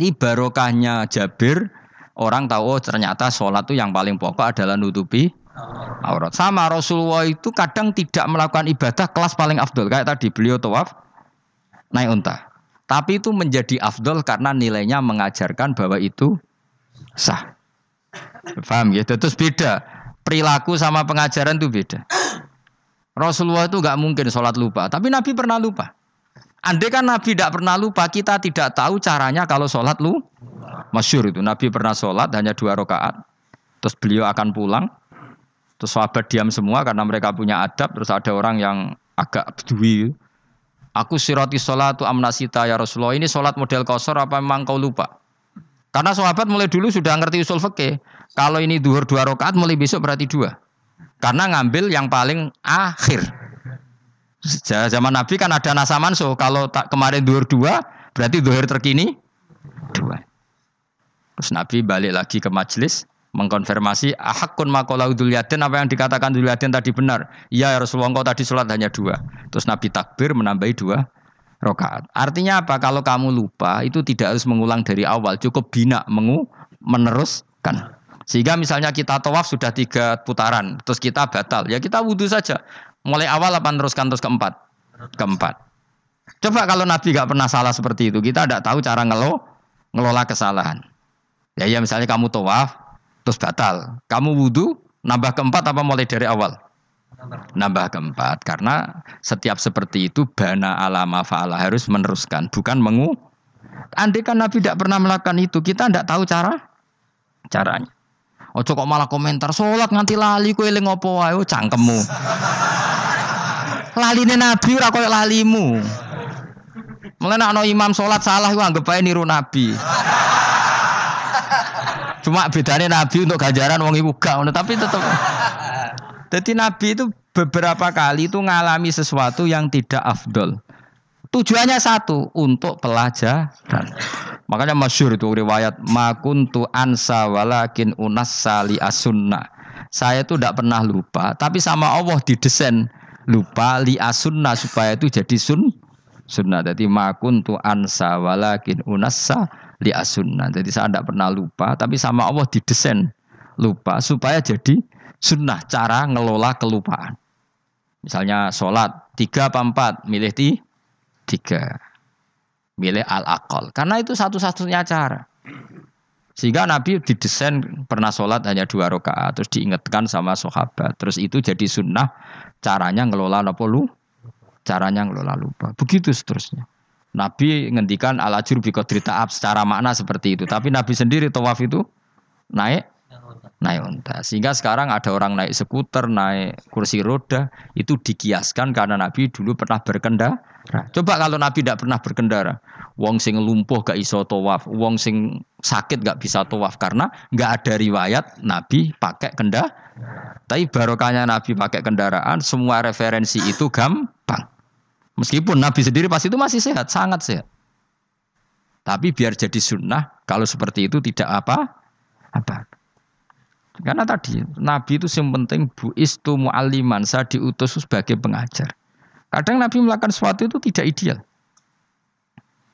Ini barokahnya Jabir, orang tahu oh ternyata sholat itu yang paling pokok adalah nutupi aurat. Sama Rasulullah itu kadang tidak melakukan ibadah kelas paling afdol. Kayak tadi beliau tawaf naik unta. Tapi itu menjadi afdol karena nilainya mengajarkan bahwa itu sah. Paham gitu? Terus beda. Perilaku sama pengajaran itu beda. Rasulullah itu nggak mungkin sholat lupa. Tapi Nabi pernah lupa. Andai kan Nabi tidak pernah lupa, kita tidak tahu caranya kalau sholat lu. Masyur itu. Nabi pernah sholat hanya dua rakaat. Terus beliau akan pulang. Terus sahabat diam semua karena mereka punya adab. Terus ada orang yang agak bedui. Aku siroti sholatu amnasita ya Rasulullah. Ini sholat model kosor apa memang kau lupa? Karena sahabat mulai dulu sudah ngerti usul fikih. Kalau ini duhur dua rakaat mulai besok berarti dua. Karena ngambil yang paling akhir. Zaman Nabi kan ada nasa manso. Kalau tak kemarin duhur dua, berarti duhur terkini dua. Terus Nabi balik lagi ke majelis mengkonfirmasi ahakun makolau duliatin apa yang dikatakan duliatin tadi benar. Iya ya Rasulullah engkau tadi sholat hanya dua. Terus Nabi takbir menambahi dua rokaat. Artinya apa? Kalau kamu lupa itu tidak harus mengulang dari awal. Cukup bina mengu meneruskan. Sehingga misalnya kita tawaf sudah tiga putaran, terus kita batal, ya kita wudhu saja. Mulai awal apa teruskan terus keempat? Keempat. Coba kalau Nabi gak pernah salah seperti itu, kita tidak tahu cara ngelo, ngelola kesalahan. Ya, ya misalnya kamu tawaf, terus batal. Kamu wudhu, nambah keempat apa mulai dari awal? Nambah keempat. Karena setiap seperti itu, bana alama fa'ala harus meneruskan. Bukan mengu. Andai kan Nabi tidak pernah melakukan itu, kita tidak tahu cara caranya. Ojo kok malah komentar, sholat nganti lali kue eling opo wae, oh, cangkemmu. Laline Nabi ora koyo lalimu. Mulai nak imam sholat salah, gue anggap aja niru Nabi. Cuma bedanya Nabi untuk ganjaran wong ibu gak tapi tetap. Jadi Nabi itu beberapa kali itu ngalami sesuatu yang tidak afdol. Tujuannya satu untuk pelajaran. Makanya masyur itu riwayat makuntu ansa walakin unas sali asunna. Saya itu tidak pernah lupa, tapi sama Allah didesain lupa li asunna supaya itu jadi sun sunnah. Jadi makuntu ansa walakin unassa li asunnah. Jadi saya tidak pernah lupa, tapi sama Allah didesain lupa supaya jadi sunnah cara ngelola kelupaan. Misalnya sholat tiga apa empat, milih di tiga. milih al akal karena itu satu-satunya cara sehingga Nabi didesain pernah sholat hanya dua rakaat terus diingatkan sama sahabat terus itu jadi sunnah caranya ngelola apa lu caranya ngelola lupa begitu seterusnya Nabi ngendikan al ajur bi ta'ab secara makna seperti itu tapi Nabi sendiri tawaf itu naik naik unta. Sehingga sekarang ada orang naik skuter, naik kursi roda, itu dikiaskan karena Nabi dulu pernah berkendara. Coba kalau Nabi tidak pernah berkendara, wong sing lumpuh gak iso tawaf, wong sing sakit gak bisa tawaf karena gak ada riwayat Nabi pakai kendaraan. Tapi barokahnya Nabi pakai kendaraan, semua referensi itu gampang. Meskipun Nabi sendiri pasti itu masih sehat, sangat sehat. Tapi biar jadi sunnah, kalau seperti itu tidak apa, apa. Karena tadi Nabi itu yang penting bu istu mu'aliman saya diutus sebagai pengajar. Kadang Nabi melakukan sesuatu itu tidak ideal.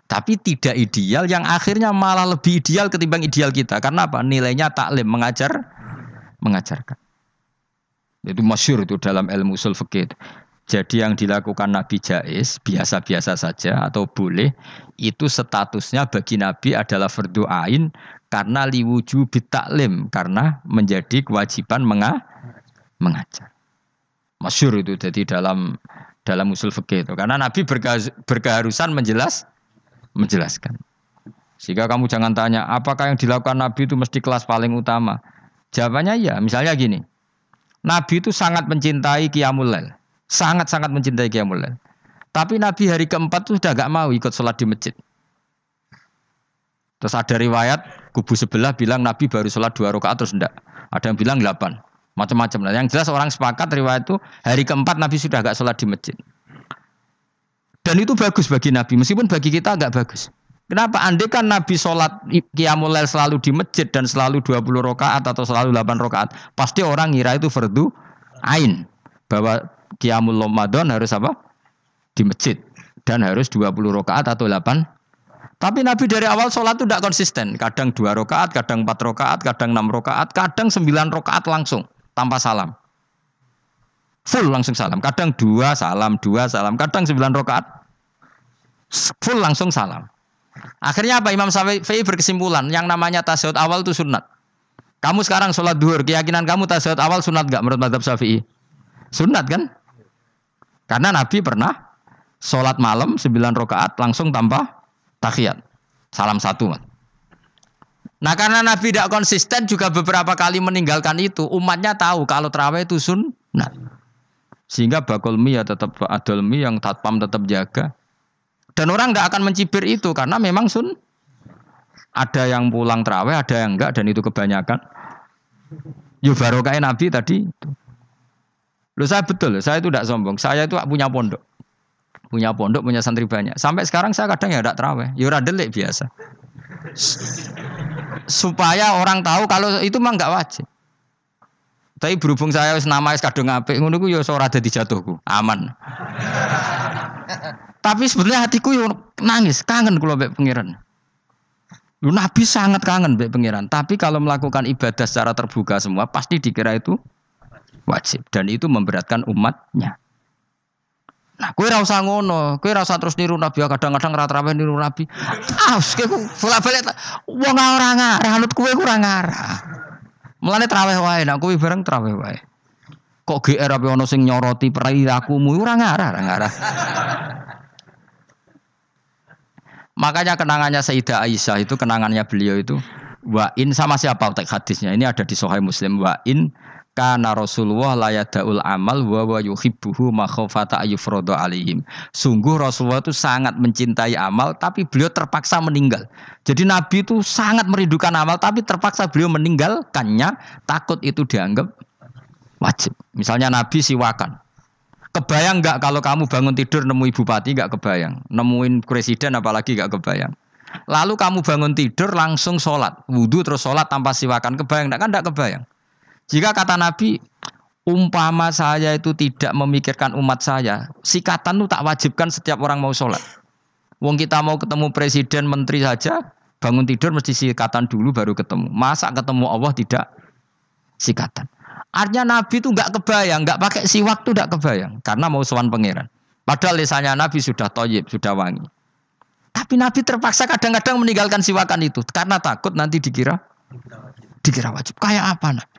Tapi tidak ideal yang akhirnya malah lebih ideal ketimbang ideal kita. Karena apa? Nilainya taklim, mengajar, mengajarkan. Itu masyur itu dalam ilmu usul fikih. Jadi yang dilakukan Nabi Jais biasa-biasa saja atau boleh itu statusnya bagi Nabi adalah fardu ain karena liwuju bitaklim karena menjadi kewajiban menga mengajar. Masyur itu jadi dalam dalam usul fikih itu karena Nabi berkeharusan menjelas menjelaskan. Sehingga kamu jangan tanya apakah yang dilakukan Nabi itu mesti kelas paling utama. Jawabannya ya, misalnya gini. Nabi itu sangat mencintai Qiyamul Lail. Sangat-sangat mencintai Qiyamul Lail. Tapi Nabi hari keempat itu sudah gak mau ikut sholat di masjid. Terus ada riwayat kubu sebelah bilang Nabi baru sholat dua rakaat terus enggak. Ada yang bilang delapan. Macam-macam. Nah, yang jelas orang sepakat riwayat itu hari keempat Nabi sudah gak sholat di masjid. Dan itu bagus bagi Nabi, meskipun bagi kita agak bagus. Kenapa? Andai kan Nabi sholat Qiyamul selalu di masjid dan selalu 20 rakaat atau selalu 8 rakaat, pasti orang ngira itu fardu ain. Bahwa Qiyamul Ramadan harus apa? Di masjid. Dan harus 20 rakaat atau 8 tapi Nabi dari awal sholat itu tidak konsisten. Kadang dua rakaat, kadang empat rakaat, kadang enam rakaat, kadang sembilan rakaat langsung tanpa salam. Full langsung salam. Kadang dua salam, dua salam. Kadang sembilan rakaat full langsung salam. Akhirnya apa Imam Syafi'i berkesimpulan yang namanya tasyahud awal itu sunat. Kamu sekarang sholat duhur, keyakinan kamu tasyahud awal sunat gak menurut madhab Syafi'i? Sunat kan? Karena Nabi pernah sholat malam 9 rakaat langsung tanpa tahiyat. Salam satu. Nah karena Nabi tidak konsisten juga beberapa kali meninggalkan itu, umatnya tahu kalau terawih itu sunnah. Sehingga bakul ya tetap adol mie yang tatpam tetap jaga. Dan orang nggak akan mencibir itu karena memang sun. Ada yang pulang terawih, ada yang enggak dan itu kebanyakan. Yo barokah Nabi tadi itu. Loh saya betul, saya itu tidak sombong. Saya itu punya pondok. Punya pondok, punya santri banyak. Sampai sekarang saya kadang ya tidak terawih. Ya delik biasa. Supaya orang tahu kalau itu mah nggak wajib. Tapi berhubung saya wis nama wis kadung apik ngono ku ya ora dadi jatuhku. Aman. Tapi sebenarnya hatiku yo nangis, kangen kula mbek pangeran. Lu Nabi sangat kangen mbek pangeran, tapi kalau melakukan ibadah secara terbuka semua pasti dikira itu wajib dan itu memberatkan umatnya. Nah, kue rasa ngono, kue rasa terus niru Nabi, kadang-kadang rata rata niru Nabi. Ah, kue bolak balik, wong orang ngarah, anut kue kurang ngarah. Mulane traweh wae, nak kue bareng traweh wae. Kok GR apa ono sing nyoroti perilakumu ora ngarah, ora ngarah. Makanya kenangannya Sayyidah Aisyah itu kenangannya beliau itu wa in sama siapa teks hadisnya ini ada di Sahih Muslim wa in karena Rasulullah layadaul amal wa wa yuhibbuhu makhofata ayufrodo alihim. Sungguh Rasulullah itu sangat mencintai amal tapi beliau terpaksa meninggal. Jadi Nabi itu sangat merindukan amal tapi terpaksa beliau meninggalkannya takut itu dianggap wajib. Misalnya Nabi siwakan. Kebayang nggak kalau kamu bangun tidur nemu ibu bupati nggak kebayang. Nemuin presiden apalagi nggak kebayang. Lalu kamu bangun tidur langsung sholat, wudhu terus sholat tanpa siwakan. Kebayang nggak kan nggak kebayang. Jika kata Nabi, umpama saya itu tidak memikirkan umat saya, sikatan itu tak wajibkan setiap orang mau sholat. Wong kita mau ketemu presiden, menteri saja, bangun tidur mesti sikatan dulu baru ketemu. Masa ketemu Allah tidak sikatan? Artinya Nabi itu nggak kebayang, nggak pakai siwak itu nggak kebayang, karena mau sowan pangeran. Padahal lisannya Nabi sudah toyib, sudah wangi. Tapi Nabi terpaksa kadang-kadang meninggalkan siwakan itu karena takut nanti dikira dikira wajib. Kayak apa Nabi?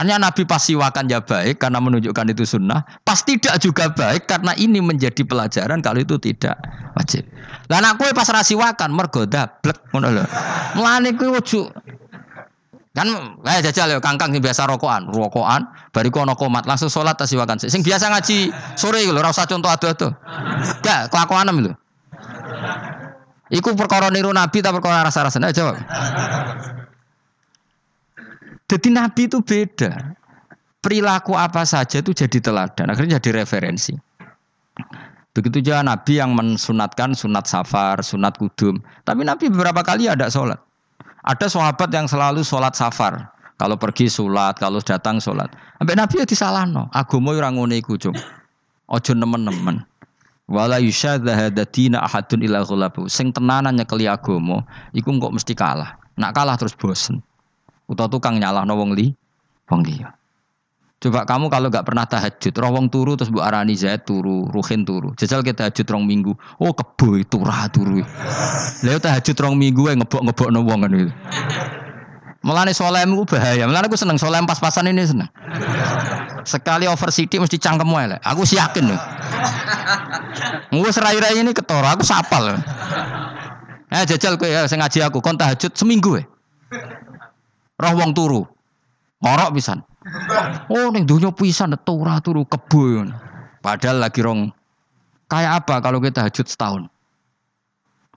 Hanya Nabi pas siwakan ya baik karena menunjukkan itu sunnah. Pas tidak juga baik karena ini menjadi pelajaran kalau itu tidak wajib. Lah aku pas rasiwakan mergo dablek ngono lho. Mulane kuwi Kan kayak jajal ya kangkang sing biasa rokokan, rokokan, bariku ono komat langsung sholat tas siwakan. Sing biasa ngaji sore lho ora usah contoh ado-ado. Gak kelakuan lho. Iku perkara niru Nabi ta perkara rasa-rasa? Nah, jawab. Jadi Nabi itu beda. Perilaku apa saja itu jadi teladan, akhirnya jadi referensi. Begitu juga Nabi yang mensunatkan sunat safar, sunat kudum. Tapi Nabi beberapa kali ada sholat. Ada sahabat yang selalu sholat safar. Kalau pergi sholat, kalau datang sholat. Sampai Nabi ya disalahno. Agama orang ngene iku. Ojo nemen-nemen. Wala dina ahadun ila ghulabu. Sing tenanan nyekeli agama, iku kok mesti kalah. Nak kalah terus bosen. Utawa tukang nyalah wong li, wong liya. Coba kamu kalau nggak pernah tahajud, rawong turu terus bu arani Zaid turu, Ruhin turu. Jajal kita tahajud rong minggu, oh kebo itu rah turu. Lalu tahajud rong minggu yang ngebok ngebok wong kan itu. Melani solem gue bahaya. Melani aku seneng solem pas-pasan ini seneng. Sekali over city mesti cangkem wae Aku sih yakin loh. Gue serai-rai ini ketora, aku sapal. Eh jajal gue ya sengaja aku kon tahajud seminggu ya. Roh wong turu. Ngorok pisan. Oh ning donya pisan ora turu kebo. Padahal lagi rong kayak apa kalau kita hajut setahun?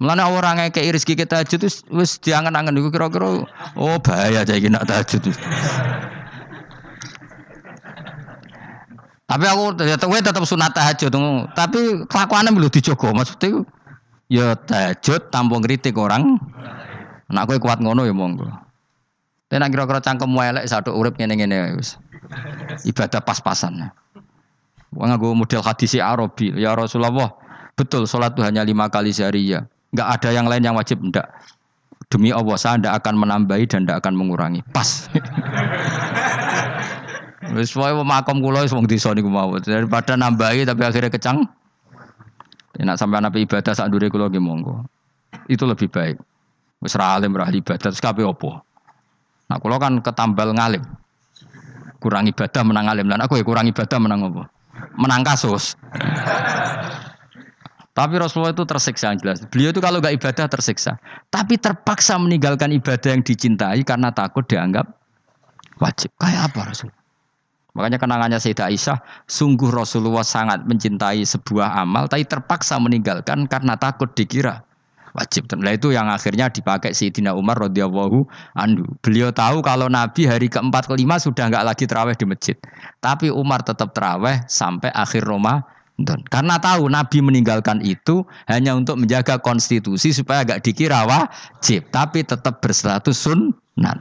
Mulane orang kayak rezeki kita hajut itu wis diangen-angen iku kira-kira oh bahaya aja iki nak tahajud. Tapi aku tetap tetap sunat tahajud, tapi kelakuannya belum dijogo. Maksudnya ya tahajud tampung kritik orang. Nak kowe kuat ngono ya monggo. Tapi nak kira-kira cangkem elek satu urip ngene-ngene wis. Ibadah pas-pasan. Wong nganggo model hadis Arabi, ya Rasulullah, betul sholat itu hanya lima kali sehari ya. Enggak ada yang lain yang wajib enggak. Demi Allah saya tidak akan menambahi dan tidak akan mengurangi. Pas. Wis wae makom kula wis wong desa niku mau. Daripada nambahi tapi akhirnya kecang. Enak sampai nabi ibadah sak ndure kula nggih monggo. Itu lebih baik. Wis ra alim ra ibadah terus kabeh opo? Nah, kalau kan ketambal ngalim. Kurang ibadah menang alim. Dan aku ya kurang ibadah menang apa? Menang kasus. Tapi Rasulullah itu tersiksa yang jelas. Beliau itu kalau gak ibadah tersiksa. Tapi terpaksa meninggalkan ibadah yang dicintai karena takut dianggap wajib. Kayak apa Rasul? Makanya kenangannya Sayyidah Aisyah, sungguh Rasulullah sangat mencintai sebuah amal, tapi terpaksa meninggalkan karena takut dikira wajib. Nah itu yang akhirnya dipakai Sayyidina Umar radhiyallahu anhu. Beliau tahu kalau Nabi hari keempat kelima sudah nggak lagi terawih di masjid. Tapi Umar tetap terawih sampai akhir Ramadan. Karena tahu Nabi meninggalkan itu hanya untuk menjaga konstitusi supaya nggak dikira wajib, tapi tetap berstatus sunnah.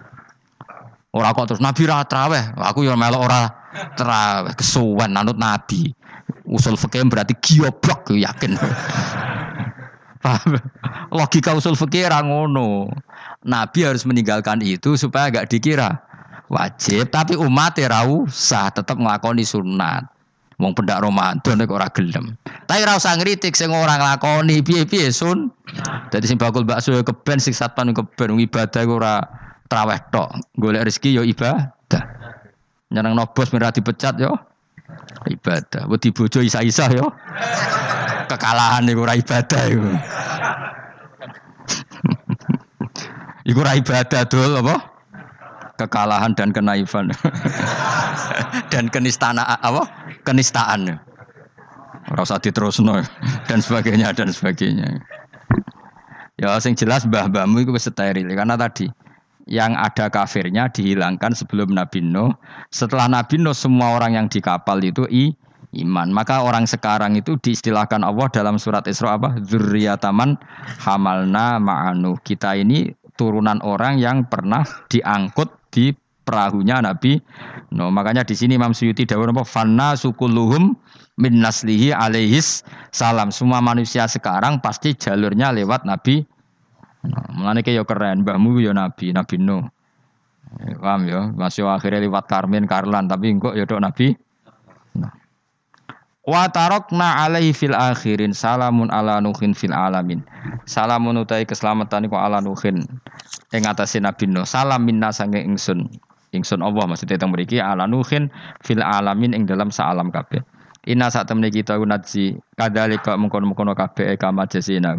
Orang kok terus Nabi ra terawih, aku yang melok ora terawih kesuwen nanut Nabi. Usul fikih berarti gioblok yakin. Logika usul fikih ngono. Nabi harus meninggalkan itu supaya gak dikira wajib, tapi umat ya usah tetap nglakoni sunat. Wong pendak Ramadan nek ora gelem. Tapi ora usah ngritik sing ora nglakoni piye-piye sun. Dadi sing bakul bakso ya keben sing satpan keben ibadah ora traweh tok. Golek rezeki yo ya ibadah. Nyeneng nobos merah dipecat yo ibadah. Wedi bojo isa-isa yo kekalahan iku ora ibadah iku. iku ora ibadah dul apa? Kekalahan dan kenaifan. dan kenistaan apa? Kenistaan. Ora usah diterusno dan sebagainya dan sebagainya. Ya sing jelas mbah-mbahmu itu steril karena tadi yang ada kafirnya dihilangkan sebelum Nabi Nuh. Setelah Nabi Nuh semua orang yang di kapal itu i iman. Maka orang sekarang itu diistilahkan Allah dalam surat Isra apa? Zurriyataman hamalna ma'anu. Kita ini turunan orang yang pernah diangkut di perahunya Nabi. No, makanya di sini Imam Suyuti dawuh apa? Fanna sukuluhum min naslihi alaihis salam. Semua manusia sekarang pasti jalurnya lewat Nabi. No, mulane yo keren, mbahmu yo Nabi, Nabi Nuh. Paham ya, masih akhirnya lewat Karmen, Karlan, tapi kok ya Nabi Wa tarokna alaihi fil akhirin salamun ala nuhin fil alamin. Salamun utai keselamatan iku ala nuhin ing atase Nabi Nuh. Salam minna sange ingsun. Ingsun Allah maksudnya teng mriki ala nuhin fil alamin ing dalam saalam kabeh. Inna sak temne kita unadzi kadzalika mengkono-mengkono kabeh kama jasina.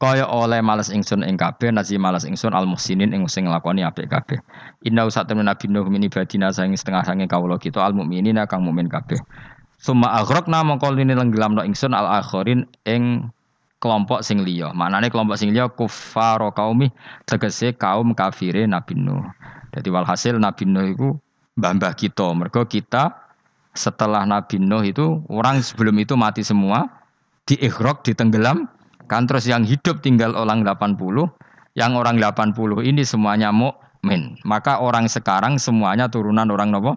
Kaya oleh males ingsun ing kabeh nasi males ingsun al muhsinin ing sing nglakoni apik kabeh. Inna sak temne Nabi Nuh min sange setengah sange kawula kita al mukminina kang mukmin kabeh. Suma aghraqna mongko lini lenggelamno ingsun al akhirin ing kelompok sing liya. Maknane kelompok sing liya kuffaro kaumi tegese kaum kafire Nabi Nuh. Jadi walhasil Nabi Nuh itu mbah-mbah kita. Mergo kita setelah Nabi Nuh itu orang sebelum itu mati semua di ikhraq ditenggelam kan terus yang hidup tinggal orang 80 yang orang 80 ini semuanya mukmin maka orang sekarang semuanya turunan orang nopo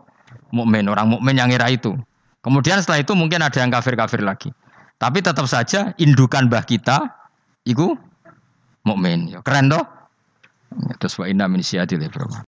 mukmin orang mukmin yang era itu Kemudian setelah itu mungkin ada yang kafir-kafir lagi. Tapi tetap saja indukan bah kita itu mukmin. Ya, keren toh? Ya, terus wa inna min